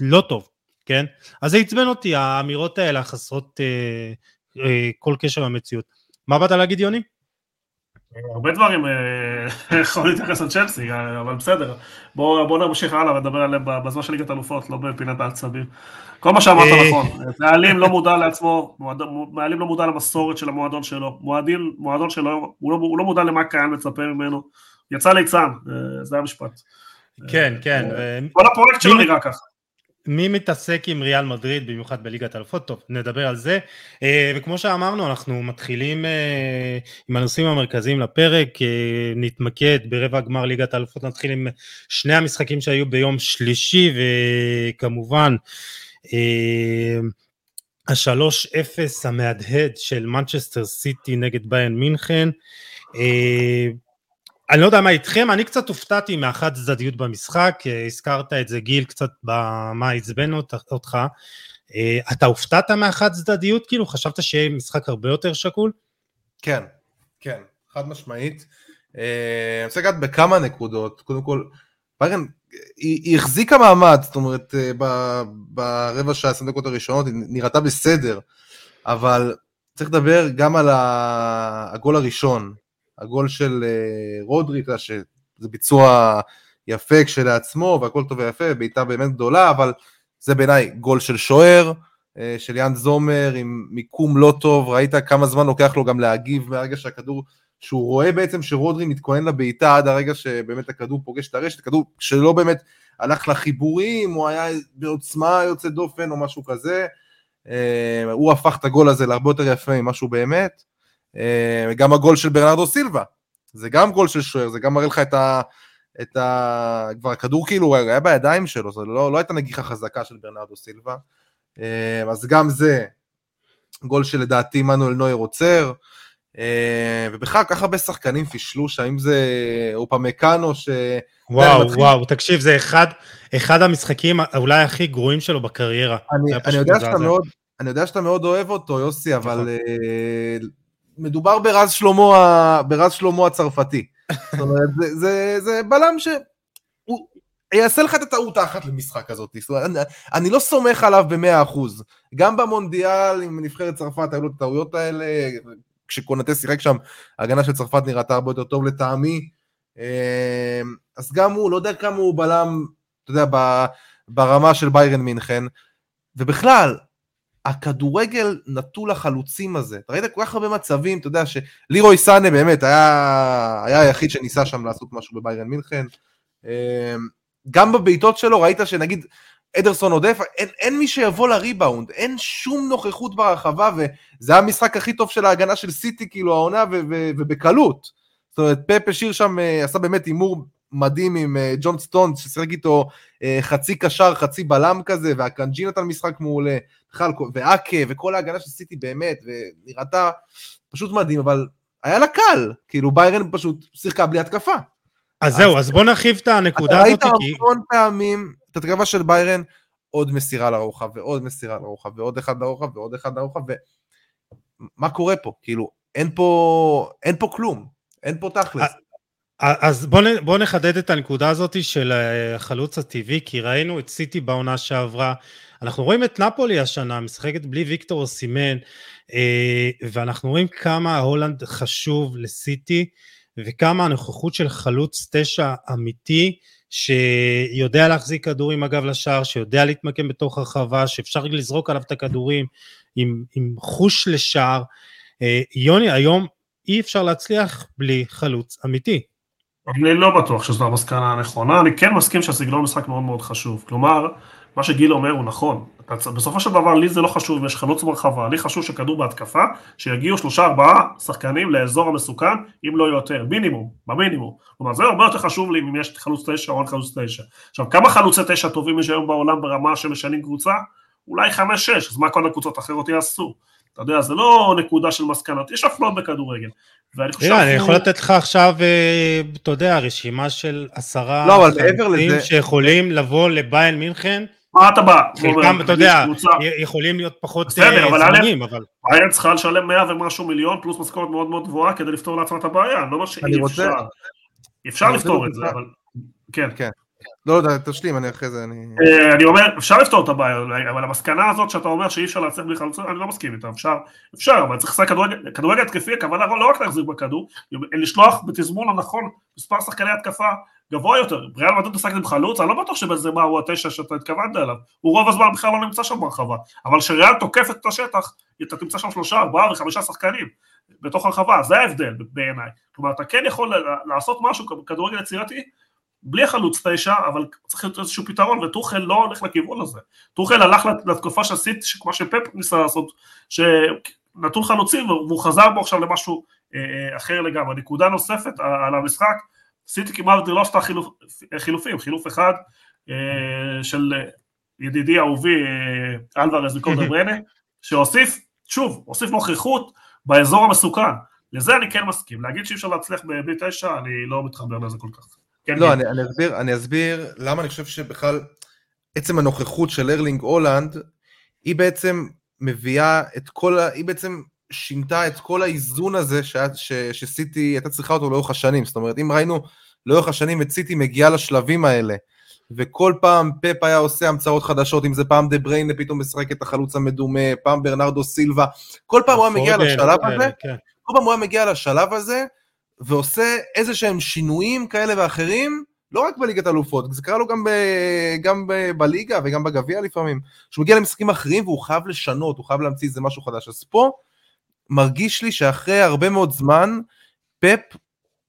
לא טוב, כן? אז זה עצבן אותי, האמירות האלה החסרות אה, אה, כל קשר למציאות. מה באת להגיד, יוני? הרבה דברים אה, יכולים להתייחס לצ'לסי, אבל בסדר. בואו בוא נמשיך הלאה ונדבר עליהם בזמן של ליגת אלופות, לא בפינת העצבים. כל מה שאמרת אה, נכון, מעלים לא מודע לעצמו, מעלים לא מודע למסורת של המועדון שלו, מועדון, שלו, הוא לא, הוא לא מודע למה קיים מצפה ממנו, יצא ליצן, זה המשפט. כן, כן. כל הפרויקט שלו נראה ככה. מי מתעסק עם ריאל מדריד, במיוחד בליגת אלפות? טוב, נדבר על זה. אה, וכמו שאמרנו, אנחנו מתחילים אה, עם הנושאים המרכזיים לפרק, אה, נתמקד ברבע גמר ליגת אלפות, נתחיל עם שני המשחקים שהיו ביום שלישי, וכמובן, השלוש אפס המהדהד של מנצ'סטר סיטי נגד ביין מינכן. אני לא יודע מה איתכם, אני קצת הופתעתי מהחד צדדיות במשחק, אה, הזכרת את זה גיל קצת במה עצבן אותך, אה, אתה הופתעת מהחד צדדיות? כאילו חשבת שיהיה משחק הרבה יותר שקול? כן, כן, חד משמעית. אה, אני רוצה לגעת בכמה נקודות, קודם כל, ביירן, היא, היא החזיקה מעמד, זאת אומרת, ברבע שעה, עשרים דקות הראשונות, היא נראתה בסדר, אבל צריך לדבר גם על הגול הראשון, הגול של אה, רודרי, אתה יודע שזה ביצוע יפה כשלעצמו והכל טוב ויפה, בעיטה באמת גדולה, אבל זה בעיניי גול של שוער, אה, של יאן זומר עם מיקום לא טוב, ראית כמה זמן לוקח לו גם להגיב מהרגע שהכדור, שהוא רואה בעצם שרודרי מתכונן לבעיטה עד הרגע שבאמת הכדור פוגש את הרשת, כדור שלא באמת הלך לחיבורים, או היה בעוצמה יוצאת דופן או משהו כזה, אה, הוא הפך את הגול הזה להרבה יותר יפה ממשהו באמת. אה, גם הגול של ברנרדו סילבה, זה גם גול של שוער, זה גם מראה לך את ה... את ה... כבר הכדור כאילו היה בידיים שלו, זה לא, לא הייתה נגיחה חזקה של ברנרדו סילבה. אה, אז גם זה גול שלדעתי מנואל נויר עוצר. אה, ובכלל, ככה הרבה שחקנים פישלו שם, זה אופמקאנו ש... וואו, מתחיל... וואו, תקשיב, זה אחד, אחד המשחקים אולי הכי גרועים שלו בקריירה. אני, אני, יודע שאתה מאוד, אני יודע שאתה מאוד אוהב אותו, יוסי, אבל מדובר ברז שלמה, ברז שלמה הצרפתי. זאת אומרת, זה, זה, זה בלם ש... הוא יעשה לך את הטעות האחת למשחק הזאת. זאת אומרת, אני, אני לא סומך עליו במאה אחוז. גם במונדיאל עם נבחרת צרפת היו לו את הטעויות האלה, כשקונטה שיחק שם, ההגנה של צרפת נראתה הרבה יותר טוב לטעמי. אמ, אז גם הוא, לא יודע כמה הוא בלם, אתה יודע, ברמה של ביירן מינכן. ובכלל, הכדורגל נטול החלוצים הזה. אתה ראית כל כך הרבה מצבים, אתה יודע שלירוי סאנה באמת היה, היה היחיד שניסה שם לעשות משהו בביירן מינכן. אמ, גם בבעיטות שלו ראית שנגיד אדרסון עודף, אין, אין מי שיבוא לריבאונד, אין שום נוכחות ברחבה, וזה היה המשחק הכי טוב של ההגנה של סיטי, כאילו העונה, ובקלות. זאת אומרת, פפ השאיר שם, אה, עשה באמת הימור מדהים עם אה, ג'ון סטון, ששיחק איתו אה, חצי קשר, חצי בלם כזה, והקנג'י נתן משחק מעולה, בכלל, ואקה, וכל ההגנה של סיטי באמת, ונראתה פשוט מדהים, אבל היה לה קל, כאילו ביירן פשוט שיחקה בלי התקפה. אז זהו, אז בוא נרחיב את הנקודה הזאת. אתה ראית המון פעמים את התקפה של ביירן, עוד מסירה לרוחב, ועוד מסירה לרוחב, ועוד אחד לרוחב, ועוד אחד לרוחב, ומה קורה פה? כאילו, אין פה, אין פה כלום, אין פה תכלס. אז בוא, בוא נחדד את הנקודה הזאת של החלוץ הטבעי, כי ראינו את סיטי בעונה שעברה, אנחנו רואים את נפולי השנה, משחקת בלי ויקטור סימן, אה, ואנחנו רואים כמה הולנד חשוב לסיטי, וכמה הנוכחות של חלוץ תשע אמיתי, שיודע להחזיק כדור עם הגב לשער, שיודע להתמקם בתוך הרחבה, שאפשר לזרוק עליו את הכדורים עם, עם חוש לשער. אה, יוני, היום אי אפשר להצליח בלי חלוץ אמיתי. אני לא בטוח שזו המסקנה הנכונה, אני כן מסכים שהסגנון משחק מאוד מאוד חשוב. כלומר, מה שגיל אומר הוא נכון. בסופו של דבר לי זה לא חשוב אם יש חלוץ ברחבה, לי חשוב שכדור בהתקפה, שיגיעו שלושה ארבעה שחקנים לאזור המסוכן, אם לא יותר, מינימום, במינימום. כלומר זה הרבה יותר חשוב לי אם יש חלוץ תשע או אין חלוץ תשע. עכשיו כמה חלוצי תשע טובים יש היום בעולם ברמה שמשנים קבוצה? אולי חמש שש, אז מה כל הקבוצות האחרות יעשו? אתה יודע, זה לא נקודה של מסקנות, יש הפלות בכדורגל. ואני חושב... אני יכול לתת לך עכשיו, אה, אתה יודע, רשימה של עשרה לא, אבל מעבר לזה... שיכולים לבוא לביין מינכן. מה אתה בא? חלקם, אתה יודע, יכולים להיות פחות זמנים, אבל... ביין צריכה לשלם 100 ומשהו מיליון, פלוס משכורת מאוד מאוד גבוהה כדי לפתור לעצמה את הבעיה, אני לא אומר שאי אפשר. אפשר לפתור את זה, אבל... כן. לא, לא, תשלים, אני אחרי זה, אני... אה, אני אומר, אפשר לפתור את הבעיה, אבל המסקנה הזאת שאתה אומר שאי אפשר להצליח בלי חלוצות, אני לא מסכים איתה, אפשר, אפשר, אבל צריך לשחק כדורגל התקפי, הכוונה לא רק להחזיק בכדור, לשלוח בתזמון הנכון מספר שחקני התקפה גבוה יותר. ריאל מדריד משחקת עם חלוץ, אני לא בטוח שבזה מה הוא התשע שאתה התכוונת אליו, הוא רוב הזמן בכלל לא נמצא שם ברחבה, אבל כשריאל תוקפת את השטח, אתה תמצא שם שלושה, ארבעה וחמישה שחקנים בתוך הרחבה, זה ההבדל בעיניי. כלומר, אתה כן יכול לעשות משהו כדורגל יצירתי, בלי החלוץ תשע, אבל צריך להיות איזשהו פתרון, וטוחל לא הולך לכיוון הזה. טוחל הלך לתקופה של סיט, כמו שפפ ניסה לעשות, שנתון חלוצים, והוא חזר בו עכשיו למשהו אה, אה, אחר לגמרי. נקודה נוספת על המשחק, סיטי כמעט לא עשתה חילופ, חילופים, חילוף אחד אה, של ידידי אהובי אה, אלוורז וקודם ברנה, שהוסיף, שוב, הוסיף נוכחות באזור המסוכן. לזה אני כן מסכים. להגיד שאי אפשר להצליח בלי תשע, אני לא מתחבר לזה כל כך. כן, לא, כן. אני, אני, אסביר, אני אסביר למה אני חושב שבכלל עצם הנוכחות של ארלינג הולנד, היא בעצם מביאה את כל, ה... היא בעצם שינתה את כל האיזון הזה ש... ש... שסיטי הייתה צריכה אותו לאורך השנים. זאת אומרת, אם ראינו לאורך השנים את סיטי מגיעה לשלבים האלה, וכל פעם פפ היה עושה המצאות חדשות, אם זה פעם דה בריינה פתאום משחק את החלוץ המדומה, פעם ברנרדו סילבה, כל פעם הוא היה מגיע לשלב הזה, כן. כל פעם הוא היה מגיע לשלב הזה, ועושה איזה שהם שינויים כאלה ואחרים, לא רק בליגת אלופות, זה קרה לו גם, ב, גם ב, בליגה וגם בגביע לפעמים, שהוא מגיע למשחקים אחרים והוא חייב לשנות, הוא חייב להמציא איזה משהו חדש. אז פה מרגיש לי שאחרי הרבה מאוד זמן, פפ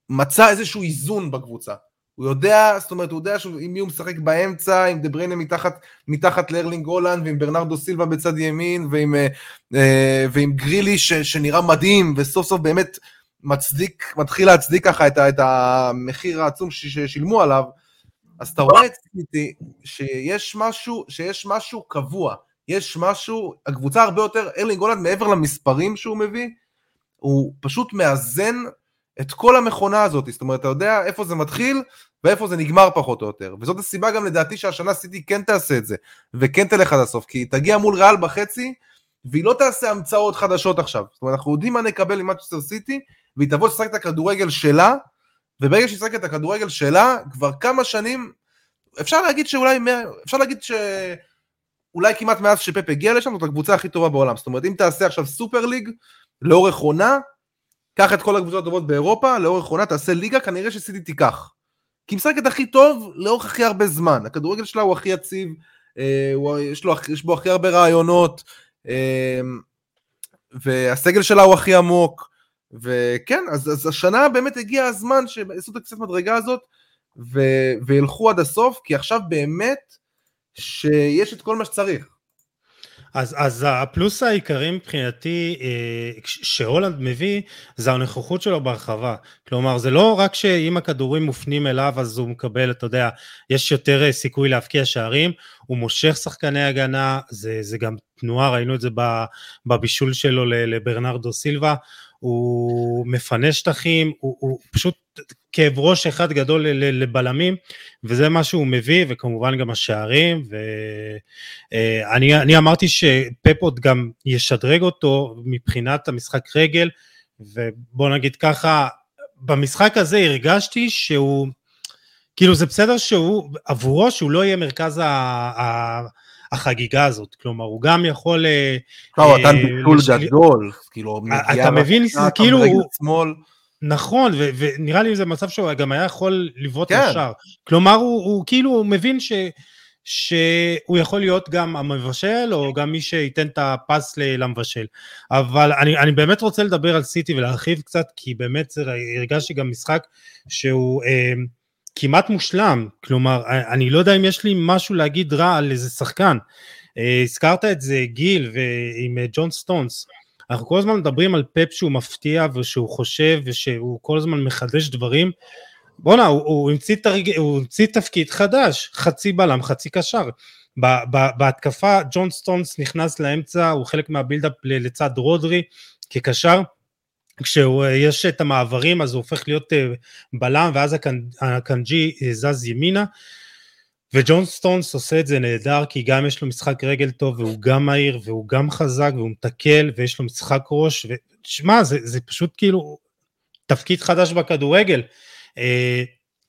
מצא איזשהו איזון בקבוצה. הוא יודע, זאת אומרת, הוא יודע עם מי הוא משחק באמצע, עם דה בריינה מתחת, מתחת לארלינג הולנד, ועם ברנרדו סילבה בצד ימין, ועם, אה, אה ועם גרילי ש, שנראה מדהים, וסוף סוף באמת מצדיק, מתחיל להצדיק ככה את, את המחיר העצום ששילמו עליו, אז אתה רואה אצלי שיש משהו, שיש משהו קבוע, יש משהו, הקבוצה הרבה יותר, ארלינג הולנד מעבר למספרים שהוא מביא, הוא פשוט מאזן את כל המכונה הזאת, זאת אומרת, אתה יודע איפה זה מתחיל ואיפה זה נגמר פחות או יותר, וזאת הסיבה גם לדעתי שהשנה סיטי כן תעשה את זה, וכן תלך עד הסוף, כי היא תגיע מול ריאל בחצי, והיא לא תעשה המצאות חדשות עכשיו, זאת אומרת, אנחנו יודעים מה נקבל עם מצ'סטר סיטי, והיא תבוא לשחק את הכדורגל שלה, וברגע שהיא תשחק את הכדורגל שלה, כבר כמה שנים, אפשר להגיד שאולי, אפשר להגיד שאולי כמעט מאז שפפ הגיע לשם, זאת הקבוצה הכי טובה בעולם. זאת אומרת, אם תעשה עכשיו סופר ליג, לאורך עונה, קח את כל הקבוצות הטובות באירופה, לאורך עונה תעשה ליגה, כנראה שסיטי תיקח. כי היא משחקת הכי טוב לאורך הכי הרבה זמן. הכדורגל שלה הוא הכי יציב, אה, הוא, יש, לו, יש בו הכי הרבה רעיונות, אה, והסגל שלה הוא הכי עמוק. וכן, אז, אז השנה באמת הגיע הזמן שיעשו את הקצת מדרגה הזאת ו, וילכו עד הסוף, כי עכשיו באמת שיש את כל מה שצריך. אז, אז הפלוס העיקרי מבחינתי אה, שהולנד מביא זה הנוכחות שלו ברחבה. כלומר זה לא רק שאם הכדורים מופנים אליו אז הוא מקבל, אתה יודע, יש יותר אה, סיכוי להבקיע שערים, הוא מושך שחקני הגנה, זה, זה גם תנועה, ראינו את זה בבישול שלו לברנרדו סילבה, הוא מפנה שטחים, הוא, הוא פשוט כאב ראש אחד גדול לבלמים, וזה מה שהוא מביא, וכמובן גם השערים, ואני אמרטי שפפ עוד גם ישדרג אותו מבחינת המשחק רגל, ובוא נגיד ככה, במשחק הזה הרגשתי שהוא, כאילו זה בסדר שהוא, עבורו שהוא לא יהיה מרכז ה... ה החגיגה הזאת, כלומר הוא גם יכול... לא, הוא נתן ביטול גדול, כאילו, אתה מבין, כאילו... נכון, ו- ונראה לי זה מצב שהוא גם היה יכול לבעוט כן. לשער. כלומר, הוא, הוא כאילו מבין ש, שהוא יכול להיות גם המבשל, או גם מי שייתן את הפס למבשל. אבל אני, אני באמת רוצה לדבר על סיטי ולהרחיב קצת, כי באמת הרגשתי גם משחק שהוא אה, כמעט מושלם. כלומר, אני לא יודע אם יש לי משהו להגיד רע על איזה שחקן. אה, הזכרת את זה, גיל, ועם אה, ג'ון סטונס. אנחנו כל הזמן מדברים על פפ שהוא מפתיע ושהוא חושב ושהוא כל הזמן מחדש דברים. בואנה, הוא, הוא, המציא תרג... הוא המציא תפקיד חדש, חצי בלם, חצי קשר. בהתקפה ג'ון סטונס נכנס לאמצע, הוא חלק מה build-up לצד רודרי כקשר. כשיש את המעברים אז הוא הופך להיות אה, בלם ואז אקנג'י אה, זז ימינה. וג'ון סטונס עושה את זה נהדר כי גם יש לו משחק רגל טוב והוא גם מהיר והוא גם חזק והוא מתקל ויש לו משחק ראש ושמע זה, זה פשוט כאילו תפקיד חדש בכדורגל. אה,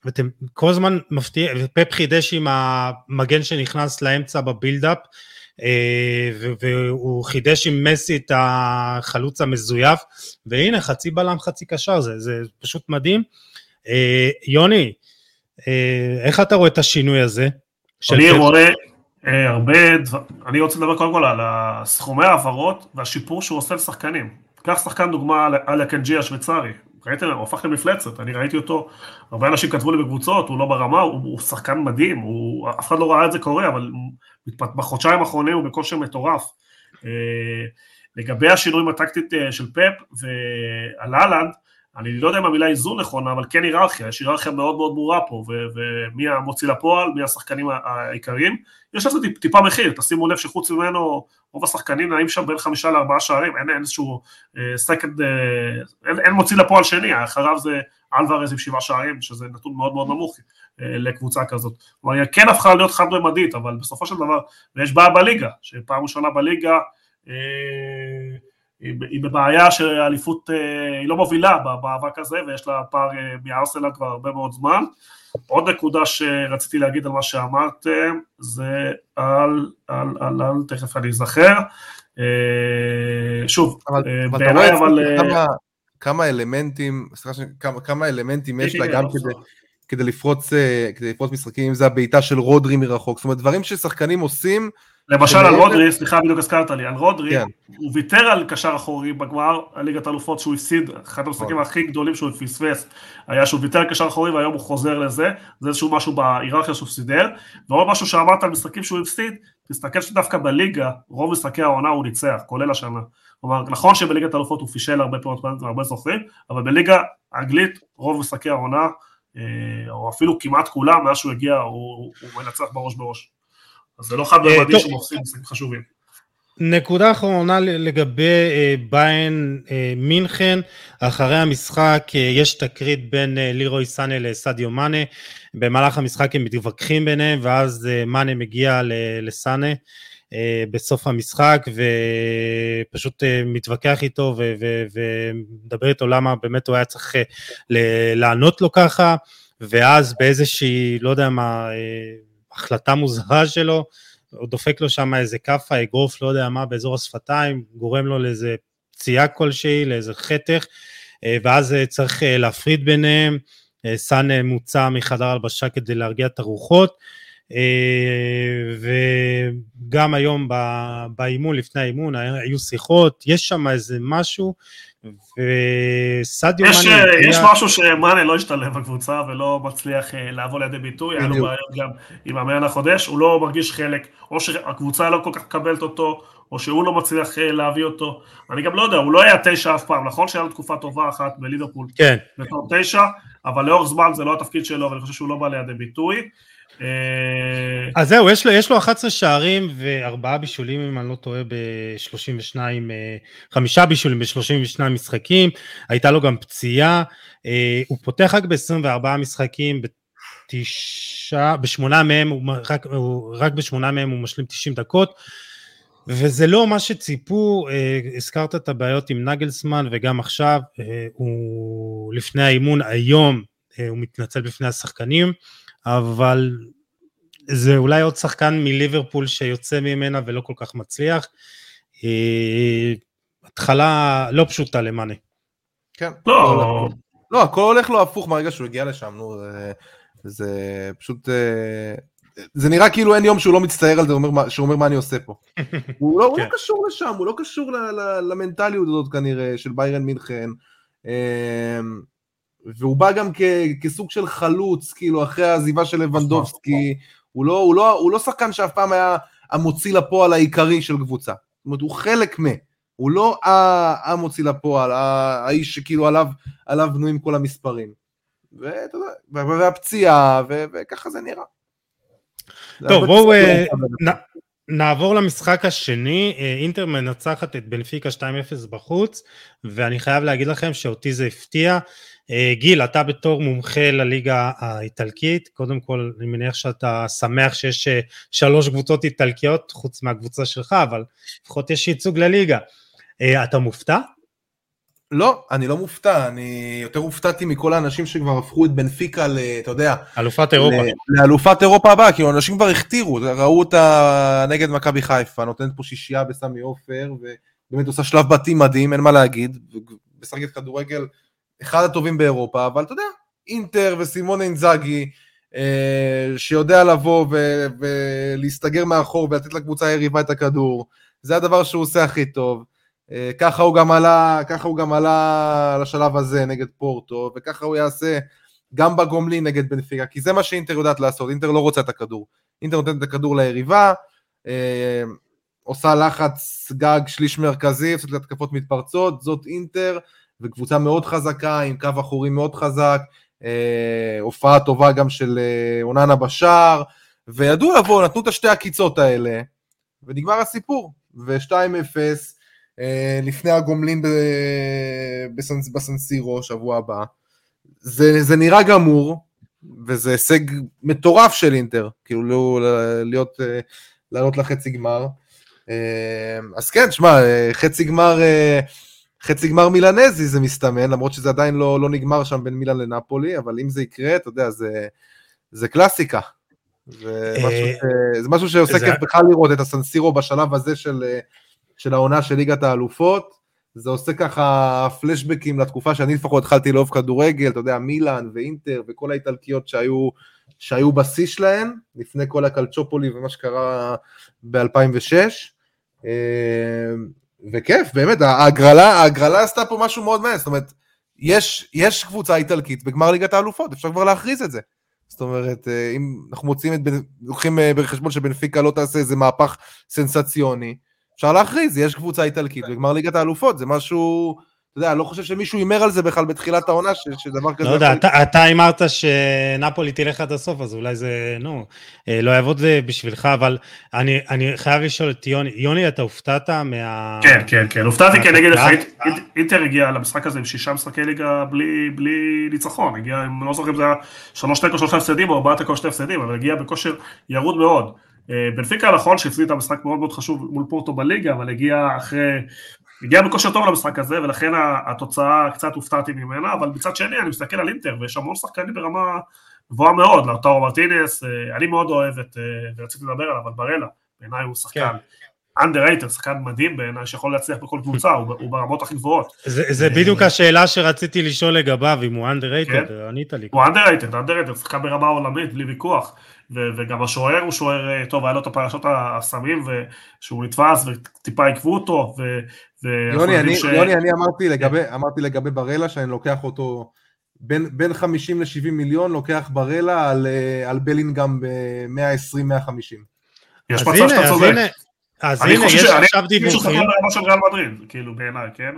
ואתם כל הזמן מפתיע ופפ חידש עם המגן שנכנס לאמצע בבילדאפ. אה, והוא חידש עם מסי את החלוץ המזויף והנה חצי בלם חצי קשר זה, זה פשוט מדהים אה, יוני אה, איך אתה רואה את השינוי הזה? אני רואה אה, הרבה דברים, אני רוצה לדבר קודם כל על סכומי העברות והשיפור שהוא עושה לשחקנים. קח שחקן דוגמה על הקנג'י השוויצרי, ראיתם, הוא הפך למפלצת, אני ראיתי אותו, הרבה אנשים כתבו לי בקבוצות, הוא לא ברמה, הוא, הוא שחקן מדהים, הוא, אף אחד לא ראה את זה קורה, אבל בחודשיים האחרונים הוא בכושר מטורף. אה, לגבי השינויים הטקטית של פפ ועל אהלנד, אני לא יודע אם המילה איזון נכונה, אבל כן היררכיה, יש היררכיה מאוד מאוד ברורה פה, ומי המוציא לפועל, מי השחקנים העיקריים, יש לזה טיפ, טיפה מחיר, תשימו לב שחוץ ממנו, רוב השחקנים נעים שם בין חמישה לארבעה שערים, אין, איזשהו סקנד, uh, uh, אין, אין מוציא לפועל שני, אחריו זה אלוורז עם שבעה שערים, שזה נתון מאוד מאוד נמוך uh, לקבוצה כזאת. כלומר, היא כן הפכה להיות חד-ממדית, אבל בסופו של דבר, ויש בעיה בליגה, שפעם ראשונה בליגה, uh, היא בבעיה שהאליפות אה, היא לא מובילה במאבק הזה ויש לה פער אה, מארסנל כבר הרבה מאוד זמן. עוד נקודה שרציתי להגיד על מה שאמרתם זה על, על, על, על תכף אני אזכר. אה, שוב, בעיניי אבל... כמה, כמה אלמנטים, סליחה, כמה, כמה אלמנטים יש לה גם כדי, כדי לפרוץ, כדי לפרוץ משחקים, אם זה הבעיטה של רודרי מרחוק, זאת אומרת דברים ששחקנים עושים למשל על רודרי, סליחה בדיוק הזכרת לי, על רודרי, כן. הוא ויתר על קשר אחורי בגמר הליגת האלופות שהוא הפסיד, אחד המשחקים נכון. הכי גדולים שהוא פספס, היה שהוא ויתר על קשר אחורי והיום הוא חוזר לזה, זה איזשהו משהו בהיררכיה שהוא סידר, ועוד משהו שאמרת על משחקים שהוא הפסיד, תסתכל שדווקא בליגה, רוב משחקי העונה הוא ניצח, כולל השנה. כלומר, נכון שבליגת האלופות הוא פישל הרבה פעמים, הרבה זוכרים, אבל בליגה האנגלית, רוב משחקי העונה, אה, או אפילו כמעט כולם, מאז שהוא הגיע, הוא, הוא מנצח בראש בראש. אז זה לא חד ממדי שהוא מפסיד משחקים חשובים. נקודה אחרונה לגבי אה, ביין אה, מינכן, אחרי המשחק אה, יש תקרית בין לירוי סאנה לסדיו מאנה, במהלך המשחק הם מתווכחים ביניהם ואז מאנה מגיע לסאנה בסוף המשחק ופשוט מתווכח איתו ומדבר איתו למה באמת הוא היה צריך לענות לו ככה. ואז באיזושהי, לא יודע מה, החלטה מוזרה שלו, הוא דופק לו שם איזה כאפה, אגרוף, לא יודע מה, באזור השפתיים, גורם לו לאיזה פציעה כלשהי, לאיזה חתך, אה, ואז אה, צריך אה, להפריד ביניהם, סאן מוצא מחדר הלבשה כדי להרגיע את הרוחות, וגם היום באימון, לפני האימון, היו שיחות, יש שם איזה משהו, וסדיו יש, מאנה... אה, יש משהו שמאנה לא השתלב בקבוצה ולא מצליח אה, לבוא לידי ביטוי, היה לו. בעיות גם עם המאמן החודש, הוא לא מרגיש חלק, או שהקבוצה לא כל כך מקבלת אותו, או שהוא לא מצליח אה, להביא אותו, אני גם לא יודע, הוא לא היה תשע אף פעם, נכון שהיה לו תקופה טובה אחת בליברפול כן, בתור תשע, אבל לאורך זמן זה לא התפקיד שלו, ואני חושב שהוא לא בא לידי ביטוי. אה, אז זהו, יש לו, יש לו 11 שערים וארבעה בישולים, אם אני לא טועה, ב-32, חמישה בישולים ב-32 משחקים, הייתה לו גם פציעה, אה, הוא פותח רק ב-24 משחקים, בתשעה, בשמונה מהם, הוא, רק, הוא, רק בשמונה מהם הוא משלים 90 דקות, וזה לא מה שציפו, אה, הזכרת את הבעיות עם נגלסמן, וגם עכשיו, אה, הוא לפני האימון היום, אה, הוא מתנצל בפני השחקנים, אבל זה אולי עוד שחקן מליברפול שיוצא ממנה ולא כל כך מצליח. אה, התחלה לא פשוטה למאנה. כן. לא, לא, הכל הולך לו הפוך מהרגע שהוא הגיע לשם, נו, זה, זה פשוט... אה, זה נראה כאילו אין יום שהוא לא מצטער על זה, שהוא אומר מה אני עושה פה. הוא לא, הוא לא כן. קשור לשם, הוא לא קשור ל, ל, למנטליות הזאת כנראה של ביירן מינכן. והוא בא גם כ, כסוג של חלוץ, כאילו אחרי העזיבה של לבנדובסקי, הוא לא, הוא, לא, הוא לא שחקן שאף פעם היה המוציא לפועל העיקרי של קבוצה. זאת אומרת, הוא חלק מ... הוא לא המוציא לפועל, האיש שכאילו עליו, עליו בנויים כל המספרים. ואתה יודע, וה- והפציעה, וככה זה נראה. טוב, בואו נ- נעבור למשחק השני. אה, אינטר מנצחת את בנפיקה 2-0 בחוץ, ואני חייב להגיד לכם שאותי זה הפתיע. אה, גיל, אתה בתור מומחה לליגה האיטלקית, קודם כל אני מניח שאתה שמח שיש אה, שלוש קבוצות איטלקיות, חוץ מהקבוצה שלך, אבל לפחות יש ייצוג לליגה. אה, אתה מופתע? לא, אני לא מופתע, אני יותר הופתעתי מכל האנשים שכבר הפכו את בנפיקה ל... אתה יודע, אלופת אירופה. ל- לאלופת אירופה הבאה, כאילו אנשים כבר הכתירו, ראו אותה נגד מכבי חיפה, נותנת פה שישייה בסמי עופר, ובאמת עושה שלב בתים מדהים, אין מה להגיד, משחקת כדורגל אחד הטובים באירופה, אבל אתה יודע, אינטר וסימון אינזאגי, אה, שיודע לבוא ו- ולהסתגר מאחור ולתת לקבוצה היריבה את הכדור, זה הדבר שהוא עושה הכי טוב. אה, ככה הוא גם עלה, ככה הוא גם עלה לשלב הזה נגד פורטו, וככה הוא יעשה גם בגומלין נגד בנפיקה, כי זה מה שאינטר יודעת לעשות, אינטר לא רוצה את הכדור. אינטר נותנת את הכדור ליריבה, אה, עושה לחץ גג שליש מרכזי, עושה התקפות מתפרצות, זאת אינטר, וקבוצה מאוד חזקה, עם קו אחורי מאוד חזק, אה, הופעה טובה גם של אה, אוננה בשער, וידעו לבוא, נתנו את השתי עקיצות האלה, ונגמר הסיפור. ו-2-0, אה, לפני הגומלין ב- בסנ- בסנסירו, שבוע הבא. זה, זה נראה גמור, וזה הישג מטורף של אינטר, כאילו לא, להיות, אה, לעלות לחצי גמר. אה, אז כן, שמע, חצי גמר, חצי גמר מילנזי זה מסתמן, למרות שזה עדיין לא, לא נגמר שם בין מילן לנפולי, אבל אם זה יקרה, אתה יודע, זה, זה קלאסיקה. זה משהו, אה, ש- זה משהו שעושה זה- כיף בכלל לראות את הסנסירו בשלב הזה של, של העונה של ליגת האלופות. זה עושה ככה פלשבקים לתקופה שאני לפחות התחלתי לאהוב כדורגל, אתה יודע, מילאן ואינטר וכל האיטלקיות שהיו, שהיו בשיא שלהן, לפני כל הקלצ'ופולי ומה שקרה ב-2006. וכיף, באמת, ההגרלה, ההגרלה עשתה פה משהו מאוד מעניין, זאת אומרת, יש, יש קבוצה איטלקית בגמר ליגת האלופות, אפשר כבר להכריז את זה. זאת אומרת, אה, אם אנחנו מוצאים את, לוקחים אה, בחשבון שבנפיקה לא תעשה איזה מהפך סנסציוני, אפשר להכריז, יש קבוצה איטלקית בגמר ליגת האלופות, זה משהו, אתה יודע, אני לא חושב שמישהו הימר על זה בכלל בתחילת העונה, ש, שדבר כזה... לא יודע, יכול אתה- אתה הימרת שנפולי תלך עד הסוף, אז אולי זה, נו, אה, לא יעבוד זה בשבילך, אבל אני אני חייב לשאול את יוני, יוני, אתה הופתעת מה... כן, כן, כן, הופתעתי כי אה? אינ- אינ- אינטר הגיע למשחק הזה עם שישה משחקי ליגה בלי, בלי ניצחון, הגיע, עם- לא זוכר אם זה היה שלוש תיקו שלושה הפסדים או ארבעה תיקו שתי הפסדים, אבל הגיע בכושר ירוד מאוד. אה, בנפיקה נכון שהפסיד את המשחק מאוד מאוד חשוב מול פורטו בליגה, אבל הגיע אחרי, הגיע בכושר טוב למשחק הזה, ולכן התוצאה קצת הופתעתי ממנה, אבל מצד שני אני מסתכל על אינטר, ויש המון שחקנים ברמה גבוהה מאוד, לאוטרו מרטינס, אה, אני מאוד אוהב את, אה, ורציתי לדבר עליו, אבל ברלה, בעיניי הוא שחקן. underrated, שחקן מדהים בעיניי, שיכול להצליח בכל קבוצה, הוא, הוא ברמות הכי גבוהות. זה, זה בדיוק השאלה שרציתי לשאול לגביו, אם הוא underrated, כן. ענית לי. הוא underrated, underrated, שחקן ברמה עולמית, בלי ויכוח. וגם השוער הוא שוער אה, טוב, היה לו את הפרשות הסמים, ושהוא נתפס וטיפה עיכבו אותו. יוני, אני, ש- יוני, אני אמרתי לגבי, אמרתי לגבי ברלה שאני לוקח אותו בין, בין 50 ל-70 מיליון, לוקח ברלה על, אה, על בלינגהם ב-120-150. יש אז מצב שאתה אז צודק. הנה, אז אני הנה, יש ש- אני עכשיו חושב שהוא שחקן דיווחים. ברמה של ריאל מדריד, כאילו בעיניי, כן?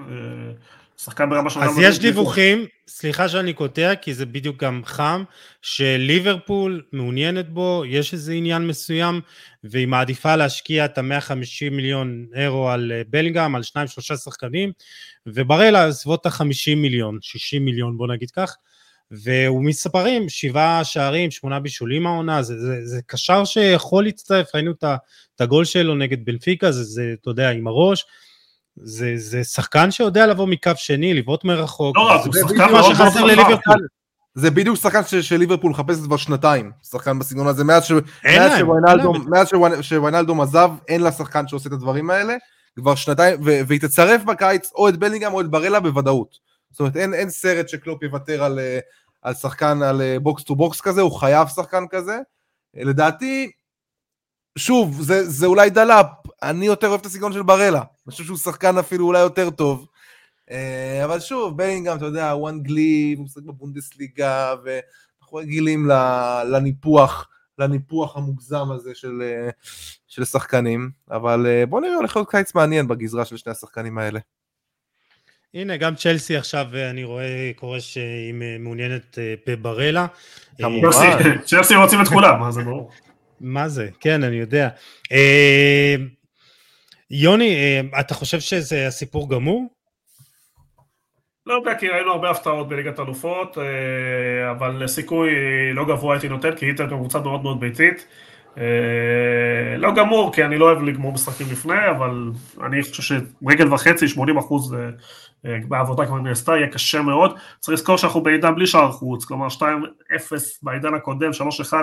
שחקן ברמה של אז. יש דיווחים, סליחה שאני קוטע, כי זה בדיוק גם חם, שליברפול מעוניינת בו, יש איזה עניין מסוים, והיא מעדיפה להשקיע את ה-150 מיליון אירו על אה, בלינגהם, על שניים שלושה שחקנים, ובראלה סביבות ה-50 מיליון, 60 מיליון בוא נגיד כך, והוא מספרים, שבעה שערים, שמונה בישולים העונה, זה, זה, זה קשר שיכול להצטרף, ראינו את הגול שלו נגד בנפיקה, זה, זה, אתה יודע, עם הראש, זה, זה שחקן שיודע לבוא מקו שני, לבעוט מרחוק. לא זה בדיוק שחקן מה שחסר. לליברפול. זה בדיוק שחקן ש- שליברפול מחפשת כבר שנתיים, שחקן בסגנון הזה, מאז, שוויינלדום, עזב, אין לה שחקן שעושה את הדברים האלה, כבר שנתיים, ו... והיא תצרף בקיץ או את בלינגהם או את בארלה בוודאות. זאת אומרת, אין, אין סרט שקלופ יוותר על, אה, על שחקן, על box to box כזה, הוא חייב שחקן כזה. לדעתי, שוב, זה, זה אולי דלאפ, אני יותר אוהב את הסגנון של ברלה, אני חושב שהוא שחקן אפילו אולי יותר טוב. אה, אבל שוב, בלינגהם, אתה יודע, הוא אנגלי, הוא משחק בבונדסליגה, ואנחנו רגילים ל- לניפוח, לניפוח המוגזם הזה של, אה, של שחקנים, אבל אה, בוא נראה, הולך להיות קיץ מעניין בגזרה של שני השחקנים האלה. הנה, גם צ'לסי עכשיו, אני רואה, קורא שהיא מעוניינת בברלה. כמובן. צ'לסי- רוצים את כולם, מה זה ברור. מה זה? כן, אני יודע. אה, יוני, אה, אתה חושב שזה הסיפור גמור? לא יודע, כי ראינו הרבה הפתעות בליגת אלופות, אה, אבל סיכוי לא גבוה הייתי נותן, כי אינטר קבוצה מאוד מאוד ביתית. לא גמור, כי אני לא אוהב לגמור משחקים לפני, אבל אני חושב שרגל וחצי, 80 אחוז בעבודה כבר נעשתה, יהיה קשה מאוד. צריך לזכור שאנחנו בעידן בלי שער חוץ, כלומר 2-0 בעידן הקודם, 3-1 אה,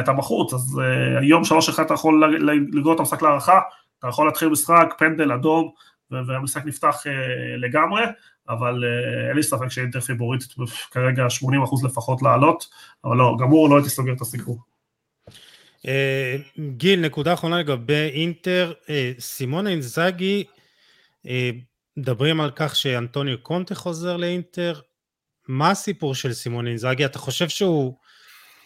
אתה בחוץ, אז אה, היום 3-1 אתה יכול לגרור את המשחק להערכה, אתה יכול להתחיל משחק, פנדל אדום, והמשחק נפתח אה, לגמרי, אבל אה, אין לי ספק שאינטר פיבוריטית כרגע 80% לפחות לעלות, אבל לא, גמור לא הייתי סוגר את הסיכום. אה, גיל, נקודה אחרונה לגבי אינטר, אה, סימון אינזאגי, אה, מדברים על כך שאנטוניו קונטה חוזר לאינטר, מה הסיפור של סימון אינזאגי? אתה חושב שהוא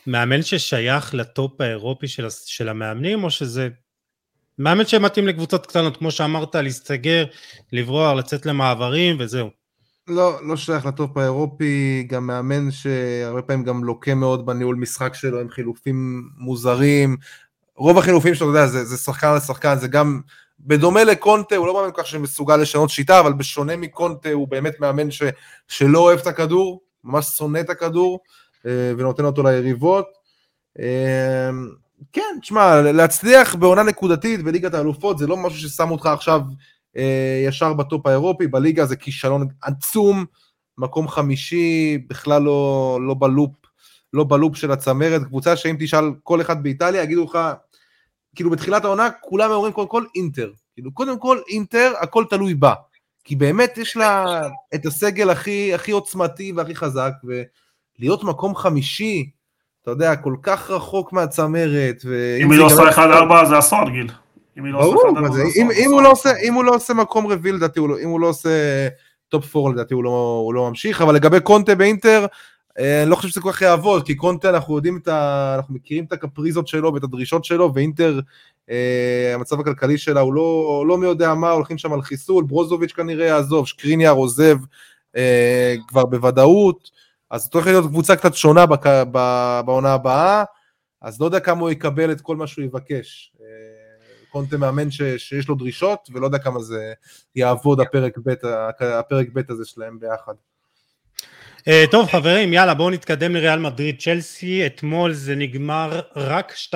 מאמן ששייך לטופ האירופי של, של המאמנים, או שזה מאמן שמתאים לקבוצות קטנות, כמו שאמרת, להסתגר, לברוח, לצאת למעברים וזהו. לא, לא שייך לטופ האירופי, גם מאמן שהרבה פעמים גם לוקה מאוד בניהול משחק שלו עם חילופים מוזרים. רוב החילופים שלו, אתה יודע, זה, זה שחקן על שחקן, זה גם, בדומה לקונטה, הוא לא מאמן כל כך שמסוגל לשנות שיטה, אבל בשונה מקונטה הוא באמת מאמן ש, שלא אוהב את הכדור, ממש שונא את הכדור, ונותן אותו ליריבות. אה, כן, תשמע, להצליח בעונה נקודתית בליגת האלופות זה לא משהו ששם אותך עכשיו אה, ישר בטופ האירופי, בליגה זה כישלון עצום, מקום חמישי, בכלל לא, לא בלופ, לא בלופ של הצמרת, קבוצה שאם תשאל כל אחד באיטליה, יגידו לך, כאילו בתחילת העונה כולם אומרים קודם כל אינטר, כאילו קודם כל אינטר, הכל תלוי בה, כי באמת יש לה את הסגל הכי, הכי עוצמתי והכי חזק, ולהיות מקום חמישי, אתה יודע, כל כך רחוק מהצמרת, אם היא לא עושה 1-4 זה אסון, גיל. אם היא לא עושה ברור, 1-4 מה זה אסון. הוא לא עושה, אם הוא לא עושה מקום רביעי לדעתי, לא- אם הוא לא עושה top 4 לדעתי הוא לא, לא ממשיך, אבל לגבי קונטה באינטר, אה, אני לא חושב שזה כל כך יעבוד, כי קונטה אנחנו יודעים את ה... אנחנו מכירים את הקפריזות שלו ואת הדרישות שלו, ואינטר, אה, המצב הכלכלי שלה הוא לא, לא מי יודע מה, הולכים שם על חיסול, ברוזוביץ' כנראה יעזוב, שקריניאר עוזב אה, כבר בוודאות, אז זאת הולכת להיות קבוצה קצת שונה בק, ב, בעונה הבאה, אז לא יודע כמה הוא יקבל את כל מה שהוא יבקש. אה, קונטה מאמן ש, שיש לו דרישות, ולא יודע כמה זה יעבוד הפרק ב', הפרק ב' הזה שלהם ביחד. אה, טוב חברים, יאללה בואו נתקדם לריאל מדריד צ'לסי, אתמול זה נגמר רק 2-0,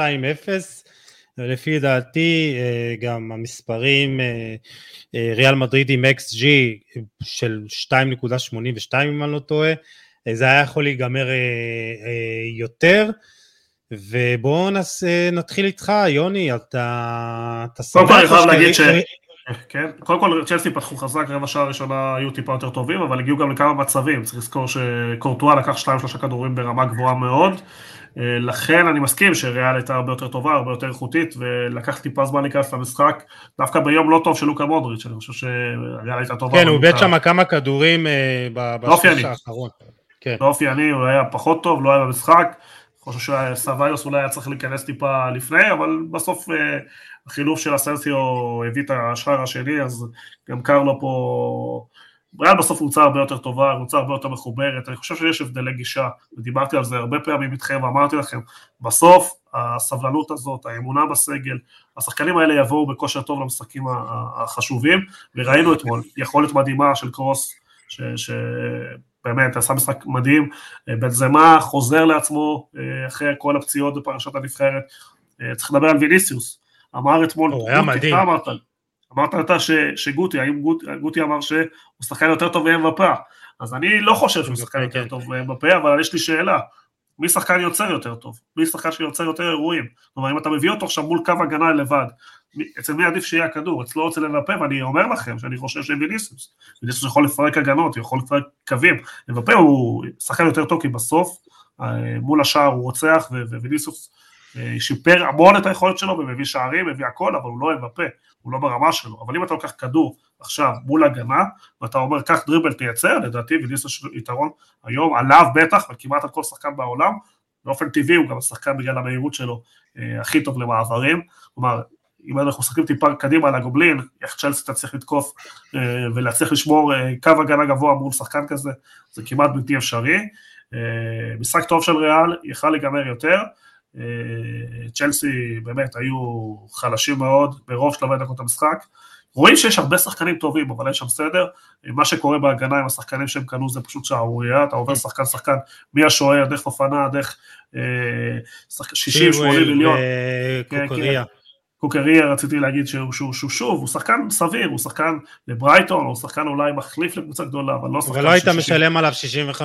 לפי דעתי אה, גם המספרים, ריאל מדריד עם XG של 2.82 אם אני לא טועה, זה היה יכול להיגמר אה, אה, יותר, ובואו נתחיל איתך, יוני, אתה... קודם כל אני חייב להגיד ש... כן, קודם כל צ'לסי פתחו חזק, רבע שעה ראשונה היו טיפה יותר טובים, אבל הגיעו גם לכמה מצבים, צריך לזכור שקורטואה לקח 2-3 כדורים ברמה גבוהה מאוד, אה, לכן אני מסכים שריאל הייתה הרבה יותר טובה, הרבה יותר איכותית, ולקח טיפה זמן להיכנס למשחק, דווקא ביום לא טוב של לוקה מודריץ', אני חושב שריאל הייתה טובה. כן, הוא איבד שם כמה כדורים אה, בשלוש האחרון. כן. לא אופייני, הוא היה פחות טוב, לא היה במשחק. אני חושב שסביוס אולי היה צריך להיכנס טיפה לפני, אבל בסוף אה, החילוף של אסנסיו הביא את השער השני, אז גם קרלו פה... ריאל בסוף קבוצה הרבה יותר טובה, קבוצה הרבה יותר מחוברת, אני חושב שיש הבדלי גישה, ודיברתי על זה הרבה פעמים איתכם, ואמרתי לכם, בסוף הסבלנות הזאת, האמונה בסגל, השחקנים האלה יבואו בכושר טוב למשחקים החשובים, וראינו אתמול יכולת מדהימה של קרוס, ש... ש... באמת, עשה משחק מדהים, אה, בן זמה חוזר לעצמו אה, אחרי כל הפציעות בפרשת הנבחרת, אה, צריך לדבר על ויניסיוס, אמר אתמול, הוא היה מדהים, אמרת, אמרת אתה ש, שגוטי, האם גוט, גוטי אמר שהוא שחקן יותר טוב מ-MVP, אז אני לא חושב שהוא שחקן יותר טוב מ-MVP, אבל יש לי שאלה, מי שחקן יוצר יותר טוב? מי שחקן שיוצר יותר אירועים? כלומר, אם אתה מביא אותו עכשיו מול קו הגנה לבד, אצל מי עדיף שיהיה הכדור? אצלו אצל מבפה, ואני אומר לכם שאני חושב שוויניסיוס, ויניסיוס. יכול לפרק הגנות, יכול לפרק קווים, מבפה הוא שחקן יותר טוב, כי בסוף אה, מול השער הוא רוצח, וויניסיוס אה, שיפר המון את היכולת שלו, ומביא שערים, מביא הכל, אבל הוא לא מבפה, הוא לא ברמה שלו, אבל אם אתה לוקח כדור עכשיו מול הגנה, ואתה אומר, קח דריבל תייצר, לדעתי ויניסיוס יתרון היום, עליו בטח, וכמעט על כל שחקן בעולם, באופן טבעי הוא גם השחקן בגלל המהירות שלו אה, הכי טוב למעברים, כלומר אם אנחנו משחקים טיפה קדימה על הגובלין, איך צ'לסי תצליח לתקוף אה, ולהצליח לשמור אה, קו הגנה גבוה מול שחקן כזה, זה כמעט בלתי אפשרי. אה, משחק טוב של ריאל, יכל להיגמר יותר. צ'לסי באמת היו חלשים מאוד ברוב שלבי דקות המשחק. רואים שיש הרבה שחקנים טובים, אבל אין שם סדר. מה שקורה בהגנה עם השחקנים שהם קנו זה פשוט שערורייה, אתה עובר שחקן שחקן מהשוער, דרך אופנה, דרך 60-80 מיליון. קוקריה. קוקריה רציתי להגיד שהוא, שהוא, שהוא שוב, הוא שחקן סביר, הוא שחקן לברייטון, הוא שחקן אולי מחליף לקבוצה גדולה, אבל לא שחקן... ולא היית משלם עליו 65.3.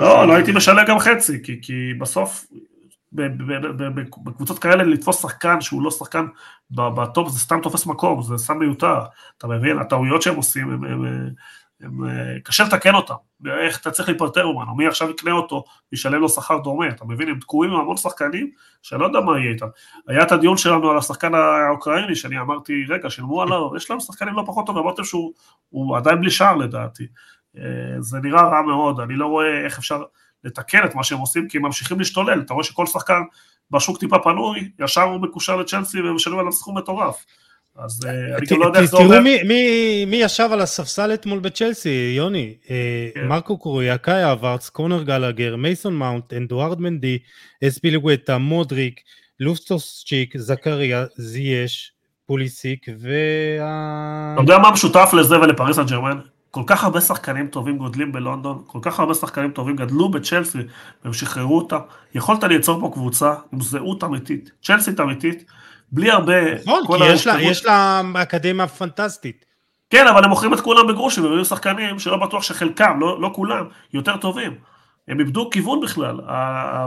לא, לא הייתי משלם גם חצי, כי, כי בסוף בקבוצות כאלה לתפוס שחקן שהוא לא שחקן בטופ זה סתם תופס מקום, זה סתם מיותר, אתה מבין? הטעויות שהם עושים הם, הם, הם, הם, אה, קשה לתקן אותם, איך אתה צריך להיפטר ממנו, מי עכשיו יקנה אותו וישלם לו שכר דומה, אתה מבין, הם תקועים עם המון שחקנים שאני לא יודע מה יהיה איתם. היה את הדיון שלנו על השחקן האוקראיני, שאני אמרתי, רגע, שילמו עליו, יש לנו שחקנים לא פחות טובים, אמרתם שהוא עדיין בלי שער לדעתי. אה, זה נראה רע מאוד, אני לא רואה איך אפשר לתקן את מה שהם עושים, כי הם ממשיכים להשתולל, אתה רואה שכל שחקן בשוק טיפה פנוי, ישר הוא מקושר לצ'לסי ומשלם עליו סכום מטורף. אז אה, אני גם לא יודע איך זה עובד. תראו מי ישב על הספסל אתמול בצ'לסי, יוני. אה, כן. מרק קוקורייה, קאי האברץ, קונר גלגר, מייסון מאונט, אדוארד מנדי, אספיליקואטה, מודריק, לופטוס-צ'יק, זכריה, זייש, פוליסיץ', וה... אתה יודע מה משותף לזה ולפריס סן ג'רמן? כל כך הרבה שחקנים טובים גודלים בלונדון, כל כך הרבה שחקנים טובים גדלו בצ'לסי והם שחררו אותה. יכולת לייצור פה קבוצה עם זהות אמיתית, צ'לסית אמיתית, בלי הרבה... נכון, כי יש לה, יש לה אקדמיה פנטסטית. כן, אבל הם מוכרים את כולם בגרושים, והם היו שחקנים שלא בטוח שחלקם, לא, לא כולם, יותר טובים. הם איבדו כיוון בכלל.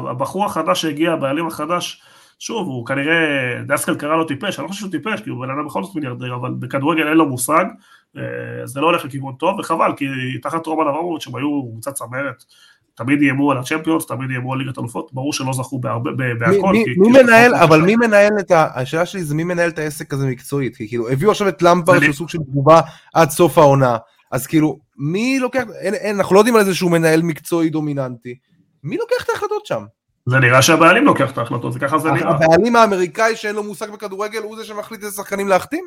הבחור החדש שהגיע, הבעלים החדש, שוב, הוא כנראה, דסקל קרא לו טיפש, אני לא חושב שהוא טיפש, כי הוא בן אדם בכל זאת מיליארדר, אבל בכדורגל אין לו מושג, אה, זה לא הולך לכיוון טוב, וחבל, כי תחת רומן אברמוביץ' שהם היו קבוצה צמרת, תמיד איימו על הצ'מפיונס, תמיד איימו על ליגת אלופות, ברור שלא זכו בהרבה, בהכל. מי, כי, מי כי מנהל, אבל מי מנהל את ה... השאלה שלי זה מי מנהל את העסק הזה מקצועית, כי כאילו הביאו עכשיו את למפרד שהוא סוג של תגובה עד סוף העונה, אז כאילו מי לוקח, אין, אין, אנחנו לא יודעים על איזשהו מנהל מקצועי דומיננטי, מי לוקח את ההחלטות שם? זה נראה שהבעלים לוקח את ההחלטות, זה ככה זה נראה. הבעלים האמריקאי שאין לו מושג בכדורגל הוא זה שמחליט איזה שחקנים להחתים?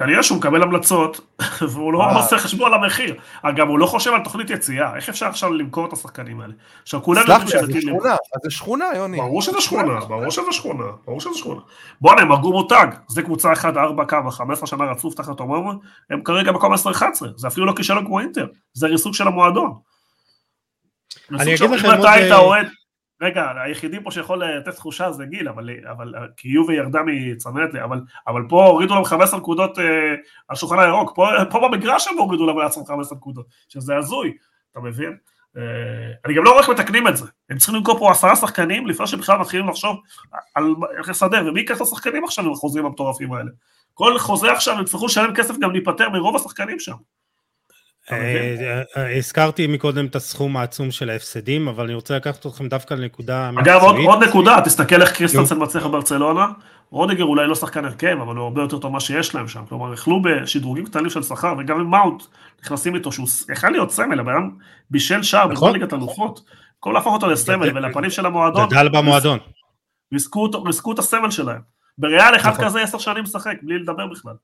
כנראה שהוא מקבל המלצות, והוא לא עושה חשבון על המחיר. אגב, הוא לא חושב על תוכנית יציאה, איך אפשר עכשיו למכור את השחקנים האלה? עכשיו, כולם יודעים שזה. סלח לי, זה שכונה, יוני. ברור שזה שכונה, ברור שזה שכונה, ברור שזה שכונה. בואנה, הם הרגו מותג, זה קבוצה 1, 4, כמה, 15 שנה רצוף תחת אומרמן, הם כרגע מקום 10-11, זה אפילו לא כישלון כמו אינטר, זה ריסוק של המועדון. אני אגיד לכם עוד... רגע, היחידים פה שיכול לתת תחושה זה גיל, אבל, אבל כי יובי ירדה מצמרת לי, אבל, אבל פה הורידו להם 15 נקודות אה, על שולחן הירוק, פה, פה במגרש הם הורידו להם לעצמם 15 נקודות, שזה הזוי, אתה מבין? אה, אני גם לא רואה איך מתקנים את זה. הם צריכים למכור פה עשרה שחקנים לפני שבכלל מתחילים לחשוב על איך לסדר, ומי ייקח את השחקנים עכשיו עם החוזים המטורפים האלה. כל חוזה עכשיו, הם יצטרכו לשלם כסף גם להיפטר מרוב השחקנים שם. אה, אה, הזכרתי מקודם את הסכום העצום של ההפסדים, אבל אני רוצה לקחת אתכם דווקא לנקודה אגב, עוד, נקודה, תסתכל איך קריסטנסן מצליח בברצלונה, רודיגר אולי לא שחקן הרכב, אבל הוא הרבה יותר טוב ממה שיש להם שם. כלומר, יכלו בשדרוגים קטנים של שכר, וגם עם מאונט נכנסים איתו, שהוא יכול להיות סמל, הבן אדם בישל שער בכל נכון. ליגת אלופות, במקום להפוך אותו לסמל ולפנים של המועדון. גדל במועדון. ריסקו את הסמל שלהם. בריאל אחד נכון. כזה עשר שנים משחק, בלי לדבר בכלל.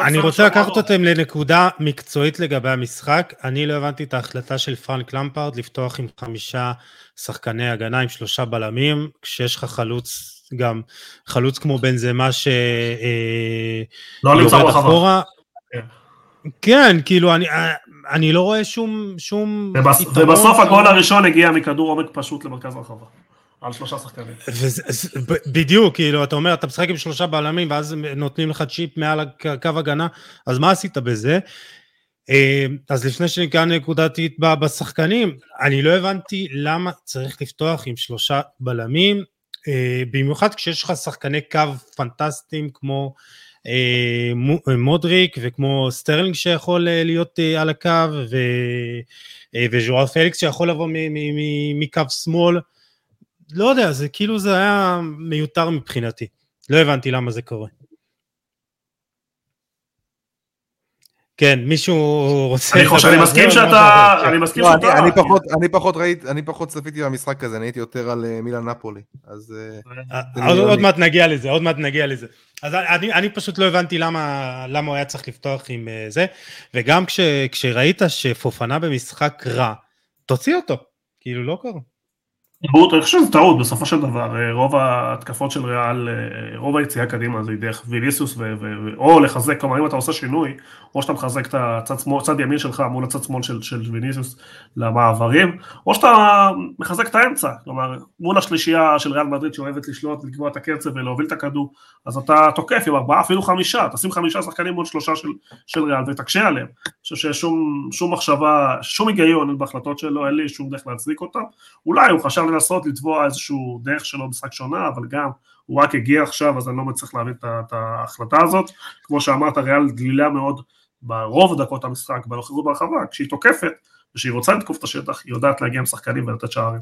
אני רוצה לקחת אותם לנקודה מקצועית לגבי המשחק. אני לא הבנתי את ההחלטה של פרנק למפרד לפתוח עם חמישה שחקני הגנה עם שלושה בלמים, כשיש לך חלוץ גם, חלוץ כמו בן זמה ש... אה, לא נמצא ברחבה. כן. כן, כאילו, אני, אני לא רואה שום... שום ובס, ובסוף הגול הראשון הגיע מכדור עומק פשוט למרכז הרחבה. על שלושה שחקנים. בדיוק, כאילו, אתה אומר, אתה משחק עם שלושה בלמים, ואז נותנים לך צ'יפ מעל קו הגנה, אז מה עשית בזה? אה, אז לפני שניגע נקודתית בשחקנים, אני לא הבנתי למה צריך לפתוח עם שלושה בלמים, אה, במיוחד כשיש לך שחקני קו פנטסטיים כמו אה, מודריק וכמו סטרלינג שיכול להיות על הקו, וז'ואר פליקס שיכול לבוא מקו שמאל. לא יודע, זה כאילו זה היה מיותר מבחינתי. לא הבנתי למה זה קורה. כן, מישהו רוצה... אני חושב, אני מסכים שאתה... אני מסכים לא, שאתה... אני פחות ראיתי, אני פחות צפיתי במשחק הזה, אני הייתי יותר על אה, מילה נפולי, אז... אה, אה, עוד מעט נגיע לזה, עוד מעט נגיע לזה. אז אני פשוט לא הבנתי למה הוא היה צריך לפתוח עם זה, וגם כשראית שפופנה במשחק רע, תוציא אותו, כאילו לא קרה. אני חושב שזה טעות בסופו של דבר, אה, רוב ההתקפות של ריאל, אה, רוב היציאה קדימה זה דרך ויליסיוס, או לחזק, כלומר אם אתה עושה שינוי, או שאתה מחזק את הצד שמאל, צד ימין שלך מול הצד שמאל של, של ויניסיוס למעברים, או שאתה מחזק את האמצע, כלומר מול השלישייה של ריאל מדריד שאוהבת לשלוט, לקבוע את הקצב ולהוביל את הכדור, אז אתה תוקף עם ארבעה, אפילו חמישה, תשים חמישה שחקנים מול שלושה של, של ריאל ותקשה עליהם. אני חושב שיש שום, שום מחשבה, שום היגיון בהחלטות שלו, אין לי שום דרך להצדיק אותם. אולי הוא חשב לנסות לתבוע איזשהו דרך שלו משחק שונה, אבל גם הוא רק הגיע עכשיו, אז אני לא מצליח להבין את ההחלטה הזאת. כמו שאמרת, ריאל דלילה מאוד ברוב דקות המשחק, בנוכחות ברחבה, כשהיא תוקפת, וכשהיא רוצה לתקוף את השטח, היא יודעת להגיע עם שחקנים ולתת שערים.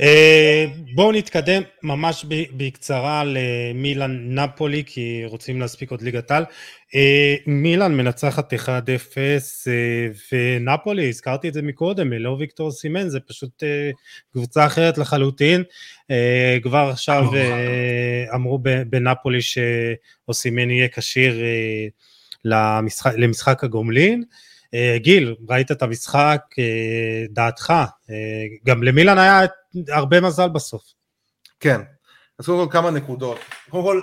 אה, בואו נתקדם ממש בקצרה למילאן נפולי, כי רוצים להספיק עוד ליגת על. אה, מילאן מנצחת 1-0, אה, ונפולי, הזכרתי את זה מקודם, לא ויקטור סימן, זה פשוט קבוצה אחרת לחלוטין. כבר עכשיו אמרו בנפולי שאוסימן יהיה כשיר למשחק, למשחק הגומלין. אה, גיל, ראית את המשחק, אה, דעתך, אה, גם למילן היה הרבה מזל בסוף. כן, אז קודם כל כמה נקודות. קודם כל,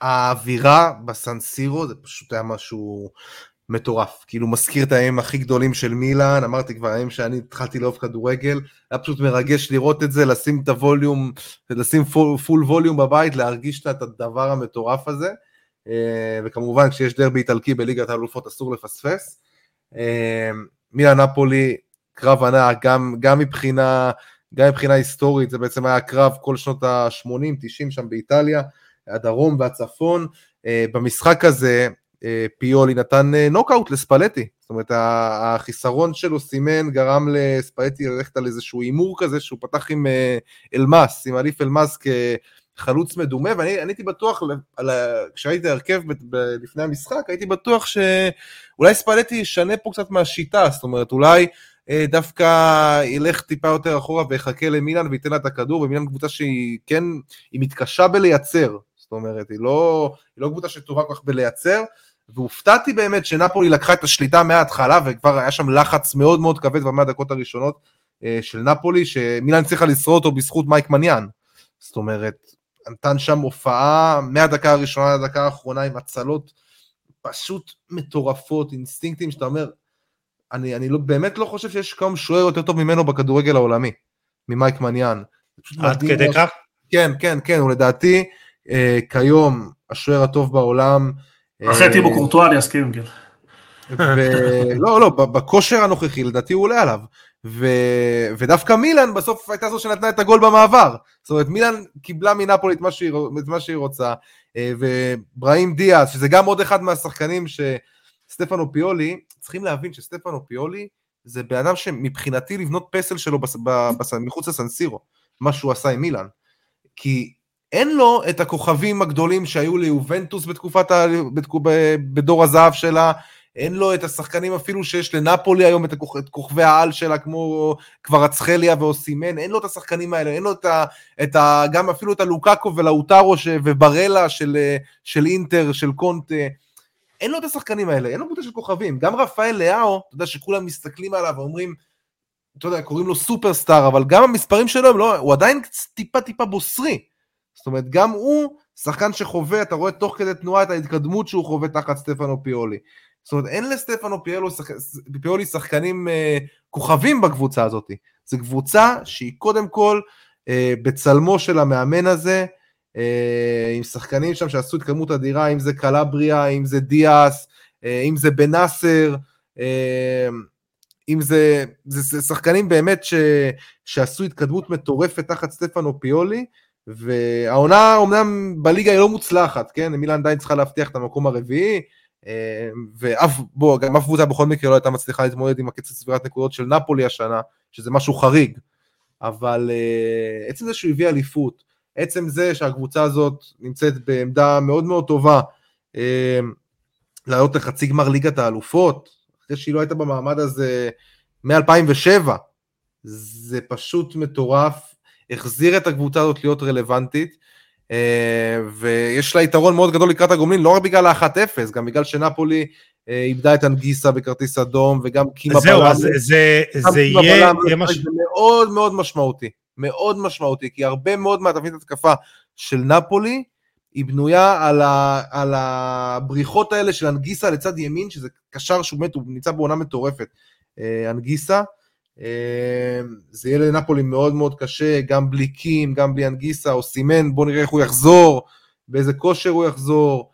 האווירה בסן סירו זה פשוט היה משהו מטורף. כאילו מזכיר את הימים הכי גדולים של מילאן, אמרתי כבר הימים שאני התחלתי לאהוב כדורגל, היה פשוט מרגש לראות את זה, לשים את ה volume, לשים full, full volume בבית, להרגיש את הדבר המטורף הזה. וכמובן כשיש דרבי איטלקי בליגת האלופות אסור לפספס. אמ, מילאן נפולי, קרב ענק, גם, גם, מבחינה, גם מבחינה היסטורית, זה בעצם היה קרב כל שנות ה-80, 90 שם באיטליה, הדרום והצפון. אה, במשחק הזה, אה, פיולי נתן אה, נוקאוט לספלטי, זאת אומרת החיסרון של אוסימן גרם לספלטי ללכת על איזשהו הימור כזה שהוא פתח עם אלמאס, עם אליף אלמאס חלוץ מדומה, ואני הייתי בטוח, כשהייתי הרכב לפני המשחק, הייתי בטוח שאולי ספלטי ישנה פה קצת מהשיטה, זאת אומרת, אולי אה, דווקא ילך טיפה יותר אחורה ויחכה למילן וייתן לה את הכדור, ומילן קבוצה שהיא כן, היא מתקשה בלייצר, זאת אומרת, היא לא, היא לא קבוצה שטובה כל כך בלייצר, והופתעתי באמת שנפולי לקחה את השליטה מההתחלה, וכבר היה שם לחץ מאוד מאוד כבד במאה הדקות הראשונות אה, של נפולי, שמילן צריכה לשרוד אותו בזכות מייק מניאן. זאת אומרת, נתן שם הופעה מהדקה הראשונה לדקה האחרונה עם הצלות פשוט מטורפות, אינסטינקטים שאתה אומר, אני, אני לא, באמת לא חושב שיש כמה שוער יותר טוב ממנו בכדורגל העולמי, ממייק מניאן. עד כדי כך? כן, כן, כן, הוא לדעתי אה, כיום השוער הטוב בעולם. אחרי אה, טיבו קורטואר אני אסכים, כן. לא, לא, בכושר הנוכחי לדעתי הוא עולה עליו. ו... ודווקא מילאן בסוף הייתה זו שנתנה את הגול במעבר. זאת אומרת, מילאן קיבלה מנפולי את מה שהיא, את מה שהיא רוצה, אה, ובראים דיאז, שזה גם עוד אחד מהשחקנים שסטפנו פיולי, צריכים להבין שסטפנו פיולי זה בן אדם שמבחינתי לבנות פסל שלו בס... בס... מחוץ לסנסירו, מה שהוא עשה עם מילאן. כי אין לו את הכוכבים הגדולים שהיו ליובנטוס בתקופת ה... בתקו... בדור הזהב שלה, אין לו את השחקנים אפילו שיש לנפולי היום, את, הכוכ... את כוכבי העל שלה, כמו כבר אצחליה ואוסימן, אין לו את השחקנים האלה, אין לו את ה... את ה... גם אפילו את הלוקקו ולאוטרו ש... וברלה של... של אינטר, של קונטה, אין לו את השחקנים האלה, אין לו קבוצה של כוכבים. גם רפאל לאהו, אתה יודע שכולם מסתכלים עליו ואומרים, אתה יודע, קוראים לו סופרסטאר, אבל גם המספרים שלו, לא, הוא עדיין טיפה טיפה בוסרי. זאת אומרת, גם הוא שחקן שחווה, אתה רואה תוך כדי תנועה את ההתקדמות שהוא חווה תחת סטפנו פיולי. זאת אומרת, אין לסטפנו פיולו. פיולי שחקנים אה, כוכבים בקבוצה הזאת. זו קבוצה שהיא קודם כל אה, בצלמו של המאמן הזה, אה, עם שחקנים שם שעשו התקדמות אדירה, אם זה קלבריה, אם זה דיאס, אה, אם זה בנאסר, אה, אם זה, זה, זה שחקנים באמת ש, שעשו התקדמות מטורפת תחת סטפנו פיולי, והעונה אומנם בליגה היא לא מוצלחת, כן? מילאן עדיין צריכה להבטיח את המקום הרביעי, ואף, בוא, גם אף קבוצה בכל מקרה לא הייתה מצליחה להתמודד עם הקצב סבירת נקודות של נפולי השנה, שזה משהו חריג, אבל עצם זה שהוא הביא אליפות, עצם זה שהקבוצה הזאת נמצאת בעמדה מאוד מאוד טובה לעלות לחצי גמר ליגת האלופות, אחרי שהיא לא הייתה במעמד הזה מ-2007, זה פשוט מטורף, החזיר את הקבוצה הזאת להיות רלוונטית, ויש לה יתרון מאוד גדול לקראת הגומלין, לא רק בגלל ה-1-0, גם בגלל שנפולי איבדה את אנגיסה בכרטיס אדום, וגם קימה בלם. זהו, אז זה, זה יהיה... זה מאוד מאוד משמעותי, מאוד משמעותי, כי הרבה מאוד מהתבנית התקפה של נפולי, היא בנויה על, ה, על הבריחות האלה של אנגיסה לצד ימין, שזה קשר שהוא באמת, הוא נמצא בעונה מטורפת, אנגיסה. זה יהיה לנפולי מאוד מאוד קשה, גם בלי קים, גם בלי אנגיסה, או סימן, בואו נראה איך הוא יחזור, באיזה כושר הוא יחזור.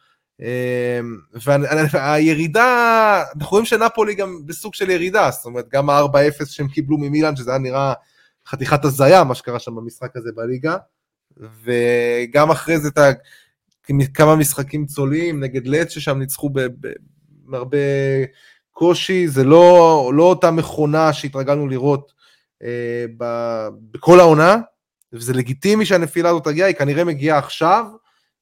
והירידה, אנחנו רואים שנפולי גם בסוג של ירידה, זאת אומרת, גם ה-4-0 שהם קיבלו ממילאן, שזה היה נראה חתיכת הזיה, מה שקרה שם במשחק הזה בליגה, וגם אחרי זה את כמה משחקים צולעים נגד לץ ששם ניצחו בהרבה קושי, זה לא, לא אותה מכונה שהתרגלנו לראות אה, ב, בכל העונה, וזה לגיטימי שהנפילה הזאת תגיע, היא כנראה מגיעה עכשיו,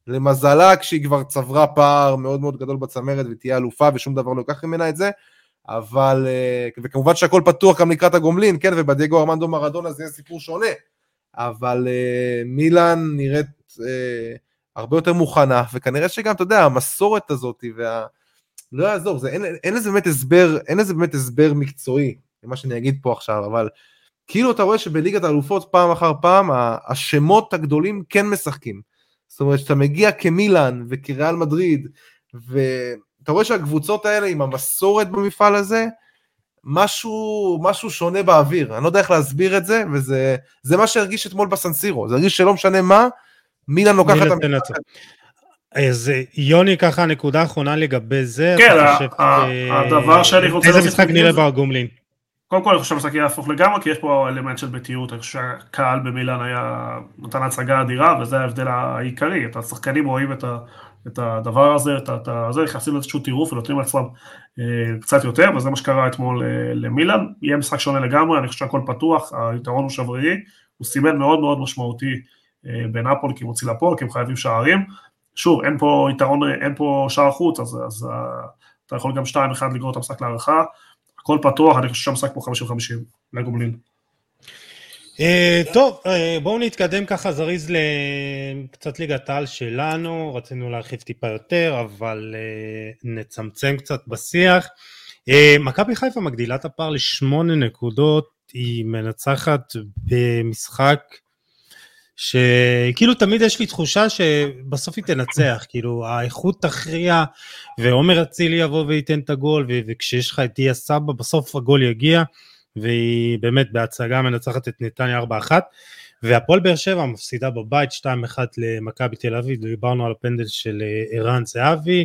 למזלה כשהיא כבר צברה פער מאוד מאוד גדול בצמרת ותהיה אלופה ושום דבר לא ייקח ממנה את זה, אבל, אה, וכמובן שהכל פתוח גם לקראת הגומלין, כן, ובדייגו ארמנדו מרדונה זה יהיה סיפור שונה, אבל אה, מילאן נראית אה, הרבה יותר מוכנה, וכנראה שגם, אתה יודע, המסורת הזאת, וה... לא יעזור, זה, אין, אין לזה באמת הסבר, אין לזה באמת הסבר מקצועי, למה שאני אגיד פה עכשיו, אבל כאילו אתה רואה שבליגת האלופות פעם אחר פעם, השמות הגדולים כן משחקים. זאת אומרת, שאתה מגיע כמילאן וכריאל מדריד, ואתה רואה שהקבוצות האלה עם המסורת במפעל הזה, משהו, משהו שונה באוויר, אני לא יודע איך להסביר את זה, וזה מה שהרגיש אתמול בסנסירו, זה הרגיש שלא משנה מה, מילאן לוקחת את המשחק. אז יוני, ככה נקודה אחרונה לגבי זה, כן, הדבר שאני רוצה... איזה משחק נראה בגומלין? קודם כל אני חושב שהמשחק יהיה הפוך לגמרי, כי יש פה אלמנט של ביתיות, אני חושב שהקהל במילאן היה נתן הצגה אדירה, וזה ההבדל העיקרי, את השחקנים רואים את, ה, את הדבר הזה, את, את זה, נכנסים לאיזשהו טירוף ונותנים לעצמם אה, קצת יותר, וזה מה שקרה אתמול אה, למילאן, יהיה משחק שונה לגמרי, אני חושב שהכל פתוח, היתרון הוא שברירי, הוא סימן מאוד מאוד משמעותי אה, בנאפול, כי מוציא לפועל, כי הם חייבים שערים, שוב, אין פה יתרון, אין פה שער חוץ, אז, אז אתה יכול גם 2-1 לגרור את המשחק להערכה, הכל פתוח, אני חושב שהמשחק פה 50-50 לגומלין. טוב, בואו נתקדם ככה זריז לקצת ליגת העל שלנו, רצינו להרחיב טיפה יותר, אבל נצמצם קצת בשיח. מכבי חיפה מגדילה את הפער לשמונה נקודות, היא מנצחת במשחק שכאילו תמיד יש לי תחושה שבסוף היא תנצח, כאילו האיכות תכריע ועומר אצילי יבוא וייתן את הגול וכשיש לך את דיה סבא בסוף הגול יגיע והיא באמת בהצגה מנצחת את נתניה 4-1 והפועל באר שבע מפסידה בבית 2-1 למכבי תל אביב, דיברנו על הפנדל של אה, ערן זהבי.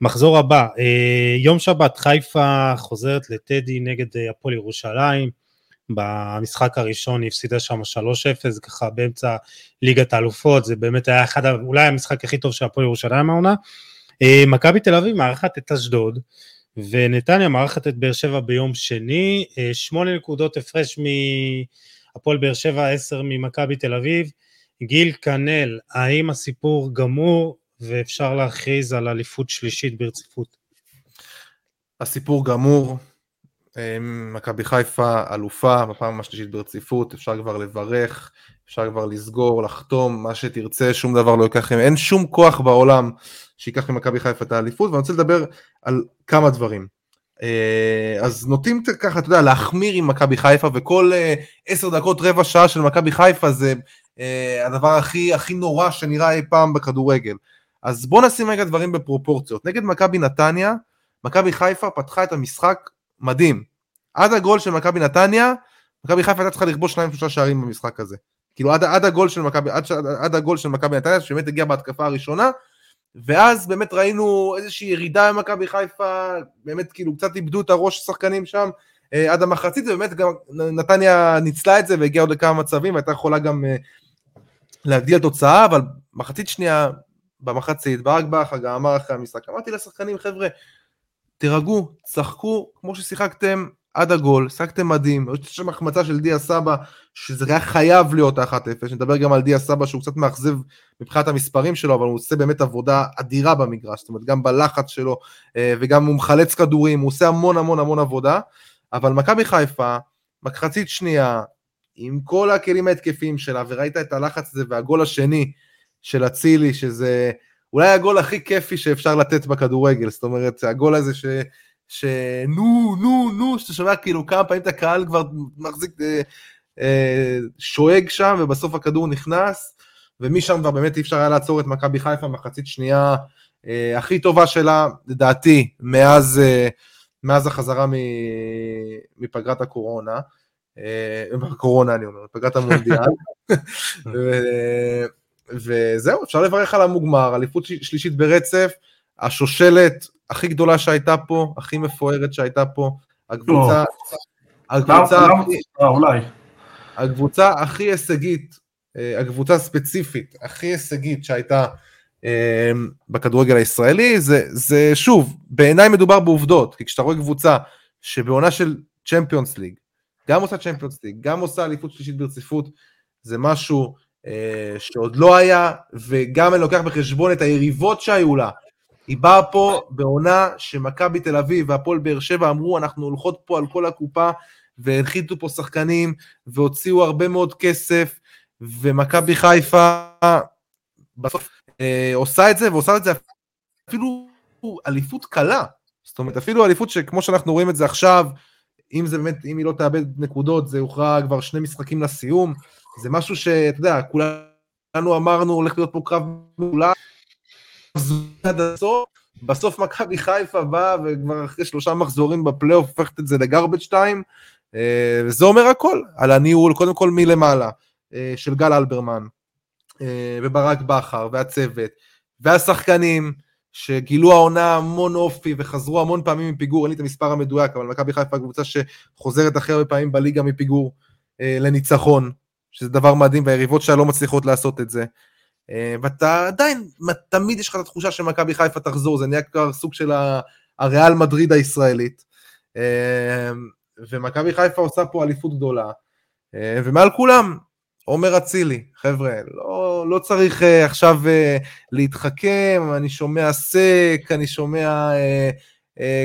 מחזור הבא, אה, יום שבת חיפה חוזרת לטדי נגד אה, הפועל ירושלים, במשחק הראשון היא הפסידה שם 3-0, ככה באמצע ליגת האלופות, זה באמת היה אחד, אולי המשחק הכי טוב של הפועל ירושלים העונה. אה, מכבי תל אביב מארחת את אשדוד, ונתניה מארחת את באר שבע ביום שני, אה, שמונה נקודות הפרש מהפועל באר שבע, עשר ממכבי תל אביב. גיל כנל, האם הסיפור גמור ואפשר להכריז על אליפות שלישית ברציפות? הסיפור גמור, מכבי חיפה אלופה בפעם השלישית ברציפות, אפשר כבר לברך, אפשר כבר לסגור, לחתום, מה שתרצה, שום דבר לא ייקח, אין שום כוח בעולם שייקח ממכבי חיפה את האליפות, ואני רוצה לדבר על כמה דברים. אה, אז נוטים ככה, אתה יודע, להחמיר עם מכבי חיפה, וכל אה, עשר דקות, רבע שעה של מכבי חיפה זה אה, הדבר הכי, הכי נורא שנראה אי פעם בכדורגל. אז בואו נשים רגע דברים בפרופורציות. נגד מכבי נתניה, מכבי חיפה פתחה את המשחק מדהים. עד הגול של מכבי נתניה, מכבי חיפה הייתה צריכה לכבוש שניים שלושה שערים במשחק הזה. כאילו עד, עד הגול של מכבי, עד, עד הגול של מכבי נתניה, שבאמת הגיע בהתקפה הראשונה, ואז באמת ראינו איזושהי ירידה במכבי חיפה, באמת כאילו קצת איבדו את הראש השחקנים שם אה, עד המחצית, ובאמת גם נתניה ניצלה את זה והגיעה עוד לכמה מצבים, והייתה יכולה גם אה, להגדיל תוצאה, אבל מחצית שנייה, במחצית, ברק בכר גם אמר אחרי המשחק, אמרתי לשחקנים, חבר'ה, תירגעו, צחקו כמו ששיחקתם עד הגול, שיחקתם מדהים, יש שם החמצה של דיה סבא, שזה היה חייב להיות 1-0, נדבר גם על דיה סבא שהוא קצת מאכזב מבחינת המספרים שלו, אבל הוא עושה באמת עבודה אדירה במגרש, זאת אומרת גם בלחץ שלו, אה, וגם הוא מחלץ כדורים, הוא עושה המון המון המון עבודה, אבל מכבי חיפה, מחצית שנייה, עם כל הכלים ההתקפיים שלה, וראית את הלחץ הזה, והגול השני של אצילי, שזה אולי הגול הכי כיפי שאפשר לתת בכדורגל, זאת אומרת, הגול הזה ש... שנו, נו, נו, שאתה שומע כאילו כמה פעמים את הקהל כבר מחזיק, אה, אה, שואג שם, ובסוף הכדור נכנס, ומשם כבר באמת אי אפשר היה לעצור את מכבי חיפה מחצית שנייה אה, הכי טובה שלה, לדעתי, מאז, אה, מאז החזרה מפגרת הקורונה. אה, בקורונה אני אומר, פגרת המונדיאל. וזהו, אפשר לברך על המוגמר, אליפות שלישית ברצף, השושלת הכי גדולה שהייתה פה, הכי מפוארת שהייתה פה, הקבוצה, הקבוצה, אה, הקבוצה הכי הישגית, אה, הקבוצה הספציפית הכי הישגית שהייתה בכדורגל הישראלי, זה, זה שוב, בעיניי מדובר בעובדות, כי כשאתה רואה קבוצה שבעונה של צ'מפיונס ליג, גם עושה צ'מפיונס ליג, גם עושה אליפות שלישית ברציפות, זה משהו אה, שעוד לא היה, וגם אני לוקח בחשבון את היריבות שהיו לה. היא באה פה בעונה שמכבי תל אביב והפועל באר שבע אמרו, אנחנו הולכות פה על כל הקופה, והנחיתו פה שחקנים, והוציאו הרבה מאוד כסף, ומכבי חיפה בסוף אה, עושה את זה, ועושה את זה אפילו אליפות קלה. זאת אומרת, אפילו אליפות שכמו שאנחנו רואים את זה עכשיו, אם זה באמת, אם היא לא תאבד נקודות, זה יוכרע כבר שני משחקים לסיום. זה משהו שאתה יודע, כולנו אמרנו הולך להיות פה קרב מעולה, בסוף מכבי חיפה באה וכבר אחרי שלושה מחזורים בפלייאוף הופכת את זה לגרבג' טיים, אה, וזה אומר הכל, על הניהול, קודם כל מלמעלה, אה, של גל אלברמן, אה, וברק בכר, והצוות, והשחקנים, שגילו העונה המון אופי וחזרו המון פעמים מפיגור, אין לי את המספר המדויק, אבל מכבי חיפה קבוצה שחוזרת הכי הרבה פעמים בליגה מפיגור לניצחון, שזה דבר מדהים, והיריבות שלה לא מצליחות לעשות את זה. אה, ואתה עדיין, תמיד יש לך את התחושה שמכבי חיפה תחזור, זה נהיה כבר סוג של הריאל מדריד הישראלית. אה, ומכבי חיפה עושה פה אליפות גדולה. אה, ומעל כולם, עומר אצילי, חבר'ה, לא, לא צריך עכשיו להתחכם, אני שומע סק, אני שומע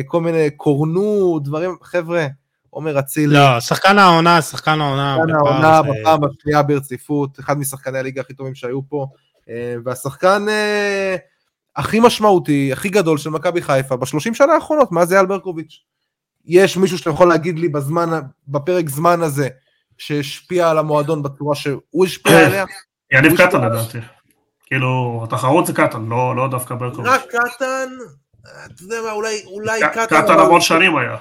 כל מיני קורנו, דברים, חבר'ה, עומר אצילי. לא, שחקן העונה, שחקן העונה. שחקן העונה בפעם השנייה ברציפות, אחד משחקני הליגה הכי טובים שהיו פה, אה, והשחקן אה, הכי משמעותי, הכי גדול של מכבי חיפה בשלושים שנה האחרונות, מה זה אייל ברקוביץ'? יש מישהו שאתה יכול להגיד לי בזמן, בפרק זמן הזה, שהשפיע על המועדון בצורה שהוא השפיע עליה? יניב קטן לדעתי. כאילו, התחרות זה קטן, לא, לא דווקא ברקוביץ'. רק קטן, אתה יודע מה, אולי, אולי קטן... קטן המון שנים היה.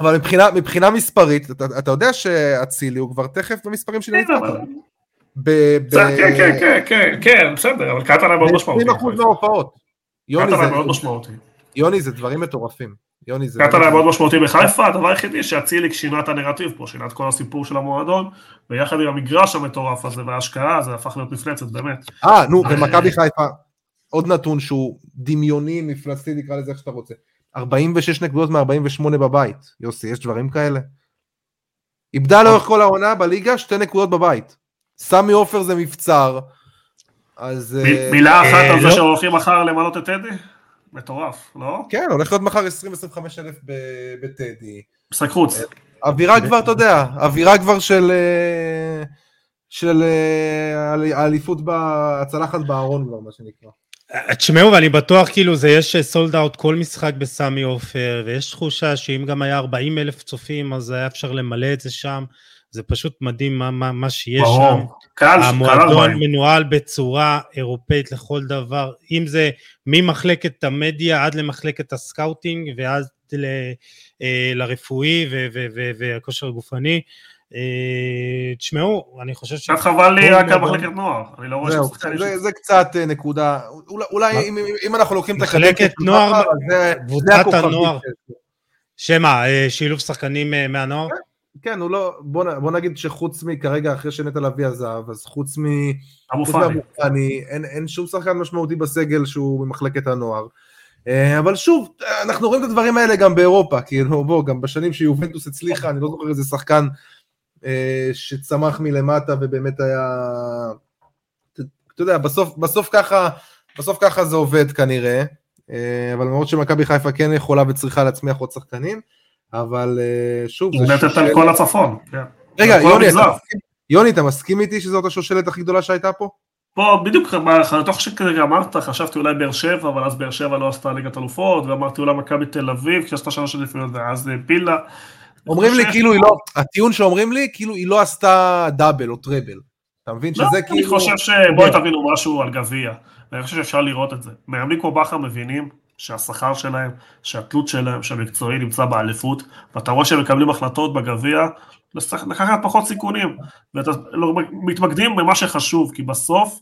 אבל מבחינה, מבחינה מספרית, אתה, אתה יודע שאצילי הוא כבר תכף במספרים של כן, כן, כן, כן, כן, כן, בסדר, אבל קטן היה מאוד משמעותי. 20% מההופעות. קטן היה מאוד משמעותי. יוני, זה דברים מטורפים. יוני זה... קטן היה מאוד משמעותי בחיפה, הדבר היחידי שאציליק שינה את הנרטיב פה, שינה את כל הסיפור של המועדון, ויחד עם המגרש המטורף הזה וההשקעה, זה הפך להיות מפלצת, באמת. אה, נו, ומכבי חיפה, עוד נתון שהוא דמיוני, מפלצתי, נקרא לזה איך שאתה רוצה. 46 נקודות מ-48 בבית. יוסי, יש דברים כאלה? איבדה לאורך כל העונה בליגה שתי נקודות בבית. סמי עופר זה מבצר, אז... אה, מילה אחת אה, על זה לא. שהולכים מחר למנות את טדי? מטורף, לא? כן, הולך להיות מחר 20-25 אלף בטדי. משחק חוץ. אווירה כבר, אתה יודע, אווירה כבר של... אה, של אה, האליפות, הצלחת בארון כבר, מה שנקרא. תשמעו, ואני בטוח כאילו זה יש סולד אאוט כל משחק בסמי עופר, ויש תחושה שאם גם היה 40 אלף צופים, אז היה אפשר למלא את זה שם. זה פשוט מדהים מה, מה, מה שיש שם. ברור. קהל קהל המועדון ארבעים. מנוהל בצורה אירופאית לכל דבר, אם זה ממחלקת המדיה עד למחלקת ה scouting ועד ל, אה, לרפואי והכושר הגופני. אה, תשמעו, אני חושב ש... קצת חבל לי רק על מחלקת נוער. אני לא רואה ששחקן זה, קצת אה, נקודה, אולי? אם, אנחנו לוקחים את מחלקת הקדנציה של נוער, קבוצת הנוער. שמה, אה, שילוב שחקנים מהנוער? כן, הוא לא, בוא, נגיד שחוץ מכרגע, אחרי שנטע לביא עזב, אז חוץ מ... אבו פאני. אין, שום שחקן משמעותי בסגל שהוא ממחלקת הנוער. אבל שוב, אנחנו רואים את הדברים האלה גם באירופה, כאילו, בוא, גם בשנים שיובנטוס הצליחה, אני לא זוכר איזה שחקן שצמח מלמטה ובאמת היה... אתה- יודע, בסוף, בסוף ככה, בסוף ככה זה עובד כנראה, אה, אבל למרות שמכבי חיפה כן יכולה וצריכה להצמיח עוד שחקנים, אבל אה, שוב, זה נתת על כל הצפון. כן. רגע, יוני, אתה. מסכים- יוני, אתה מסכים איתי שזאת השושלת הכי גדולה שהייתה פה? פה בדיוק, בתוך שכרגע אמרת, חשבתי אולי באר שבע, אבל אז באר שבע לא עשתה ליגת אלופות, ואמרתי אולי מכבי תל אביב, כי עשתה שלוש אליפויות, ואז העפילה. אומרים לי כאילו היא לא, הטיעון שאומרים לי, כאילו היא לא עשתה דאבל או טראבל. אתה מבין לא, שזה אני כאילו... חושב שבואי תבינו משהו על גביע, ואני חושב שאפשר לראות את זה. מאמנים כמו בכר מבינים שהשכר שלהם, שהתלות שלהם, שהמקצועי נמצא באליפות, ואתה רואה שהם מקבלים החלטות בגביע, לקחת פחות סיכונים, ואתה לא- מתמקדים במה שחשוב, כי בסוף,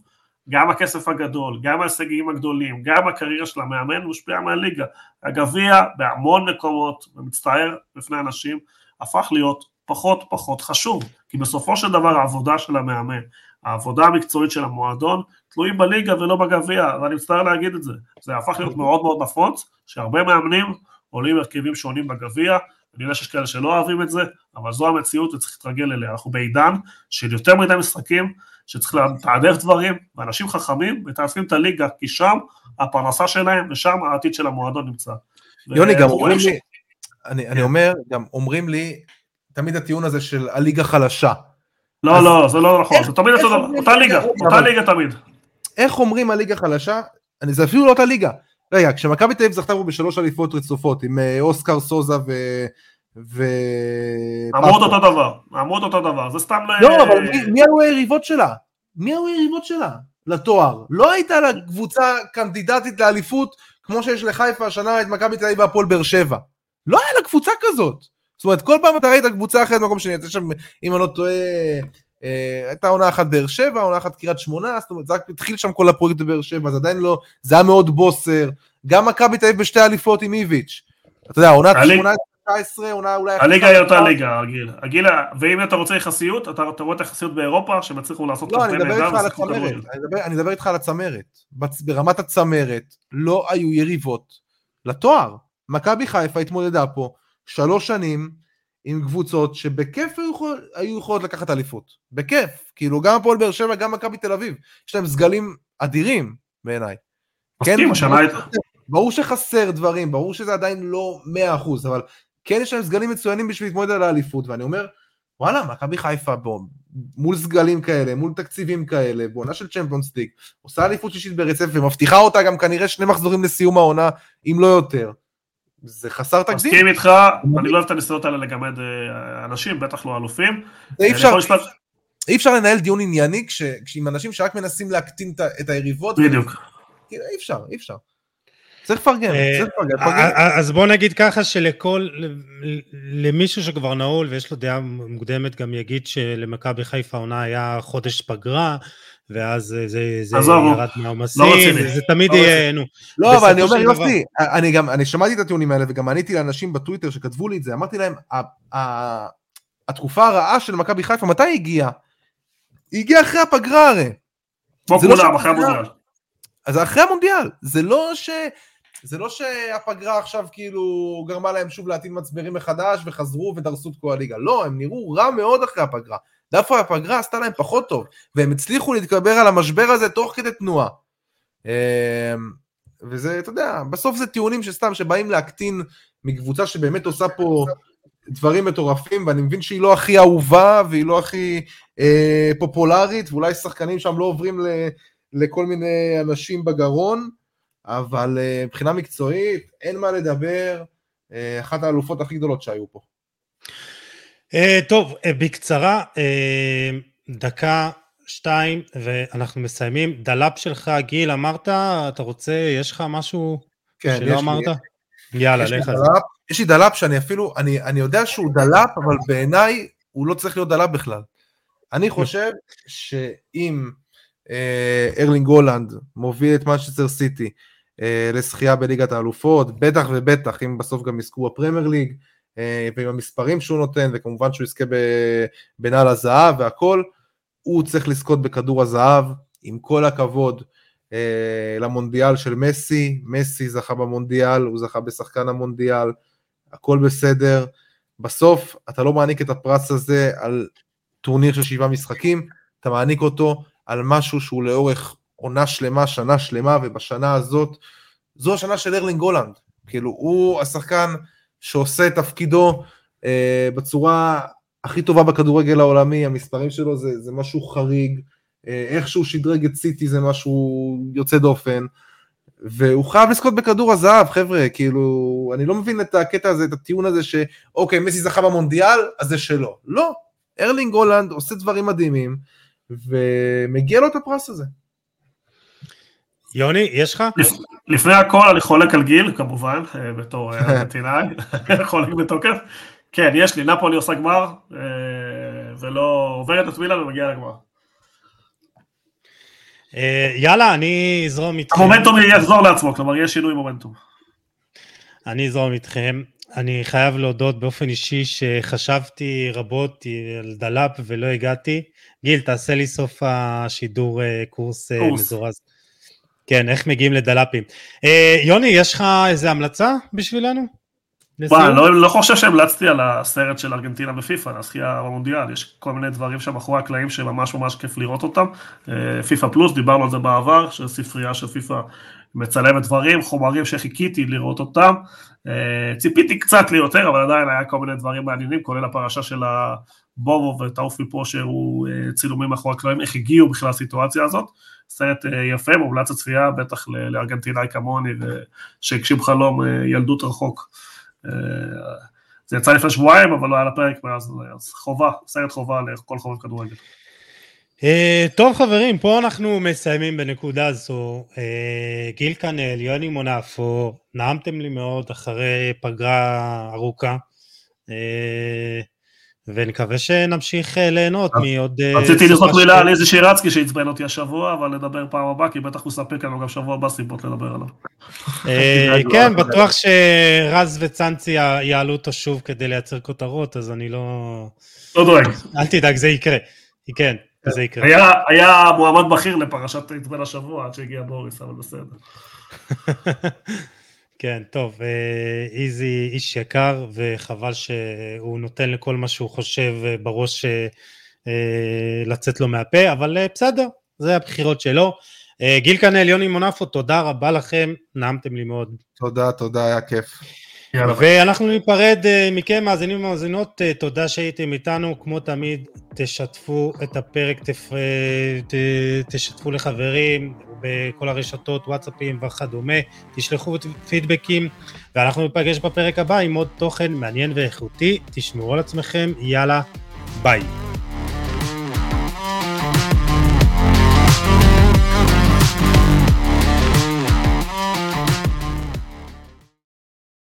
גם הכסף הגדול, גם ההישגים הגדולים, גם הקריירה של המאמן משפיע מהליגה. הגביע בהמון מקומות, ומצטער בפני אנשים, הפך להיות פחות פחות חשוב, כי בסופו של דבר העבודה של המאמן, העבודה המקצועית של המועדון, תלויים בליגה ולא בגביע, ואני מצטער להגיד את זה. זה הפך להיות מאוד מאוד נפוץ, שהרבה מאמנים עולים הרכבים שונים בגביע, אני יודע שיש כאלה שלא אוהבים את זה, אבל זו המציאות וצריך להתרגל אליה. אנחנו בעידן של יותר מדי משחקים, שצריך לתעדף דברים, ואנשים חכמים מתעדפים את הליגה, כי שם הפרנסה שלהם ושם העתיד של המועדון נמצא. יוני, גם אומרים רואים לי, אני אני אומר, גם אומרים לי, תמיד הטיעון הזה של הליגה חלשה. לא, אז- לא, זה לא נכון, איך- זה תמיד אותו דבר, אותה ליגה, אותה ליגה תמיד. איך אומרים הליגה חלשה? אני, זה אפילו לא אותה ליגה. רגע, כשמכבי תל אביב זכתה פה בשלוש אליפויות רצופות, עם אה, אוסקר סוזה ו... ו... עמוד. אותו דבר, עמוד אותו דבר, זה סתם... לא, אבל מי, מי היו היריבות שלה? מי היו היריבות שלה לתואר? לא הייתה לה קבוצה קנדידטית לאליפות, כמו שיש לחיפה השנה את מכבי תל אביב והפועל באר שבע. לא היה לה קבוצה כזאת. זאת אומרת, כל פעם אתה ראית קבוצה אחרת במקום שני, הייתה שם, אם אני לא טועה, אה, הייתה עונה אחת באר שבע, עונה אחת קריית שמונה, זאת אומרת, זה רק התחיל שם כל הפרויקט בבאר שבע, זה עדיין לא, זה היה מאוד בוסר. גם מכבי תל אביב בשתי אליפות עם איביץ'. אתה יודע, עונת הליג- 18-19, עונה אולי... הליגה היא אותה. ליגה, הגיל. הגיל, ואם אתה רוצה יחסיות, אתה אתה רואה את היחסיות באירופה, שהם הצליחו לעשות לא, אני מדבר איתך על הצמרת. אני מדבר- איתך על הצמרת. ברמת הצמרת לא היו יריבות לתואר. מכבי חיפה התמודדה פה שלוש שנים עם קבוצות שבכיף היו יכול- היו יכולות לקחת אליפות. בכיף. כאילו גם הפועל באר שבע, גם מכבי תל אביב. יש להם סגלים אדירים בעיניי. מסכים, כן, השנה ברור- הייתה. ברור שחסר דברים, ברור שזה עדיין לא 100%, אבל כן יש להם סגלים מצוינים בשביל להתמודד על האליפות, ואני אומר, וואלה, מכבי חיפה בו, מול סגלים כאלה, מול תקציבים כאלה, בעונה של צ'מפיונס ליג, עושה אליפות שישית ברצף, ומבטיחה אותה גם כנראה שני מחזורים לסיום העונה, אם לא יותר. זה חסר תקדים, מסכים איתך, אני לא אוהב את הניסיונות האלה לגמד אה, אנשים, בטח לא אלופים. אי אפשר, אי אפשר לנהל דיון ענייני כש, כשעם אנשים שרק מנסים להקטין את היריבות, בדיוק. אי אפשר, אי אפשר. צריך לפרגן, אה, צריך לפרגן. אה, אז בוא נגיד ככה שלכל, למישהו שכבר נעול ויש לו דעה מוקדמת גם יגיד שלמכבי חיפה העונה היה חודש פגרה ואז זה, זה עזוב, ירד לא מהעומסים, רציני. זה תמיד לא יהיה, נו. לא, אבל אני אומר. יוסי, אני גם, אני שמעתי את הטיעונים האלה, וגם עניתי לאנשים בטוויטר שכתבו לי את זה, אמרתי להם, ה- ה- התקופה הרעה של מכבי חיפה, מתי היא הגיעה? היא הגיעה אחרי הפגרה הרי. כמו זה לא כולם, אחרי. המונדיאל. אז זה אחרי המונדיאל, זה לא ש... זה לא שהפגרה עכשיו כאילו גרמה להם שוב להטיל מצברים מחדש וחזרו ודרסו את כל הליגה, לא, הם נראו רע מאוד אחרי הפגרה. דווקא הפגרה עשתה להם פחות טוב, והם הצליחו להתגבר על המשבר הזה תוך כדי תנועה. אמ, וזה, אתה יודע, בסוף זה טיעונים שסתם, שבאים להקטין מקבוצה שבאמת עושה פה דברים מטורפים, ואני מבין שהיא לא הכי אהובה, והיא לא הכי אה, פופולרית, ואולי שחקנים שם לא עוברים ל, לכל מיני אנשים בגרון, אבל אה, מבחינה מקצועית, אין מה לדבר, אה, אחת האלופות הכי גדולות שהיו פה. אה, טוב, אה, בקצרה, אה, דקה, שתיים, ואנחנו מסיימים. דלאפ שלך, גיל, אמרת, אתה רוצה, יש לך משהו כן, שלא אמרת? יאללה, לי לך על זה. יש לי דלאפ שאני אפילו, אני, אני יודע שהוא דלאפ, אבל בעיניי הוא לא צריך להיות דלאפ בכלל. אני חושב שאם אה, ארלינג הולנד מוביל את מנצ'סטר סיטי אה, לזכייה בליגת האלופות, בטח ובטח אם בסוף גם יזכו בפרמייר ליג, אה, ועם המספרים שהוא נותן, וכמובן שהוא יזכה בנעל הזהב והכל, הוא צריך לזכות בכדור הזהב, עם כל הכבוד אה, למונדיאל של מסי, מסי זכה במונדיאל, הוא זכה בשחקן המונדיאל, הכל בסדר. בסוף אתה לא מעניק את הפרס הזה על טורניר של שבעה משחקים, אתה מעניק אותו על משהו שהוא לאורך עונה שלמה, שנה שלמה, ובשנה הזאת, זו השנה של ארלינג הולנד. כאילו, הוא השחקן שעושה את תפקידו אה, בצורה הכי טובה בכדורגל העולמי, המספרים שלו זה, זה משהו חריג, אה, איך שהוא שדרג את סיטי זה משהו יוצא דופן, והוא חייב לזכות בכדור הזהב, חבר'ה, כאילו, אני לא מבין את הקטע הזה, את הטיעון הזה שאוקיי, מסי זכה במונדיאל, אז זה שלו. לא, ארלינג הולנד עושה דברים מדהימים, ומגיע לו את הפרס הזה. יוני, יש לך? לפני הכל אני חולק על גיל, כמובן, אה, בתור אה, ארגנטינאי, חולק בתוקף. כן, יש לי, נפולי עושה גמר, אה, ולא עוברת את מילאן ומגיעה לגמר. אה, יאללה, אני אזרום איתכם. המומנטום יחזור לעצמו, כלומר יש שינוי מומנטום. אני אזרום איתכם. אני חייב להודות באופן אישי שחשבתי רבות על דלאפ ולא הגעתי. גיל, תעשה לי סוף השידור אה, קורס, אה, קורס. מזורז. כן, איך מגיעים לדלאפים. אה, יוני, יש לך איזה המלצה בשבילנו? וואי? לא, לא חושב שהמלצתי על הסרט של ארגנטינה בפיפ"א, הזכייה במונדיאל, יש כל מיני דברים שם מאחורי הקלעים שממש ממש כיף לראות אותם. אה, פיפ"א פלוס, דיברנו על זה בעבר, שספרייה של פיפ"א מצלמת דברים, חומרים שחיכיתי לראות אותם. אה, ציפיתי קצת ליותר, אבל עדיין היה כל מיני דברים מעניינים, כולל הפרשה של הבובו ותעוף מפה שהראו אה, צילומים מאחורי הקלעים, איך הגיעו בכלל לסיטואציה הזאת. סרט אה, יפה, מומלץ הצפייה, בטח לארגנטינאי כמוני, שהגשים חלום אה, ילדות רחוק. זה יצא לפני שבועיים, אבל לא היה לפרק מאז, אז חובה, סרט חובה לכל חובב כדורגל. טוב חברים, פה אנחנו מסיימים בנקודה זו. גיל כנל, יוני מונפו, נעמתם לי מאוד אחרי פגרה ארוכה. ונקווה שנמשיך אה, ליהנות מעוד... אה, רציתי לזרוק של- מילה על איזי שירצקי שעצבן אותי השבוע, אבל נדבר פעם הבאה, כי בטח הוא יספק לנו גם שבוע הבא סיבות לדבר עליו. אה, כן, בטוח שרז וצאנצי יע- יעלו אותו שוב כדי לייצר כותרות, אז אני לא... לא דואג. אל תדאג, זה יקרה. כן, זה יקרה. היה- היה מועמד בכיר לפרשת עצבן השבוע, עד שהגיע בוריס, אבל בסדר. כן, טוב, אה, איזי איש יקר, וחבל שהוא נותן לכל מה שהוא חושב אה, בראש אה, לצאת לו מהפה, אבל בסדר, זה הבחירות שלו. גיל כנל, יוני מונפו, תודה רבה לכם, נעמתם לי מאוד. תודה, תודה, היה כיף. ואנחנו ניפרד אה, מכם, מאזינים ומאזינות, אה, תודה שהייתם איתנו, כמו תמיד, תשתפו את הפרק, תפ... אה, ת... תשתפו לחברים בכל הרשתות, וואטסאפים וכדומה, תשלחו פידבקים, ואנחנו ניפגש בפרק הבא עם עוד תוכן מעניין ואיכותי, תשמרו על עצמכם, יאללה, ביי.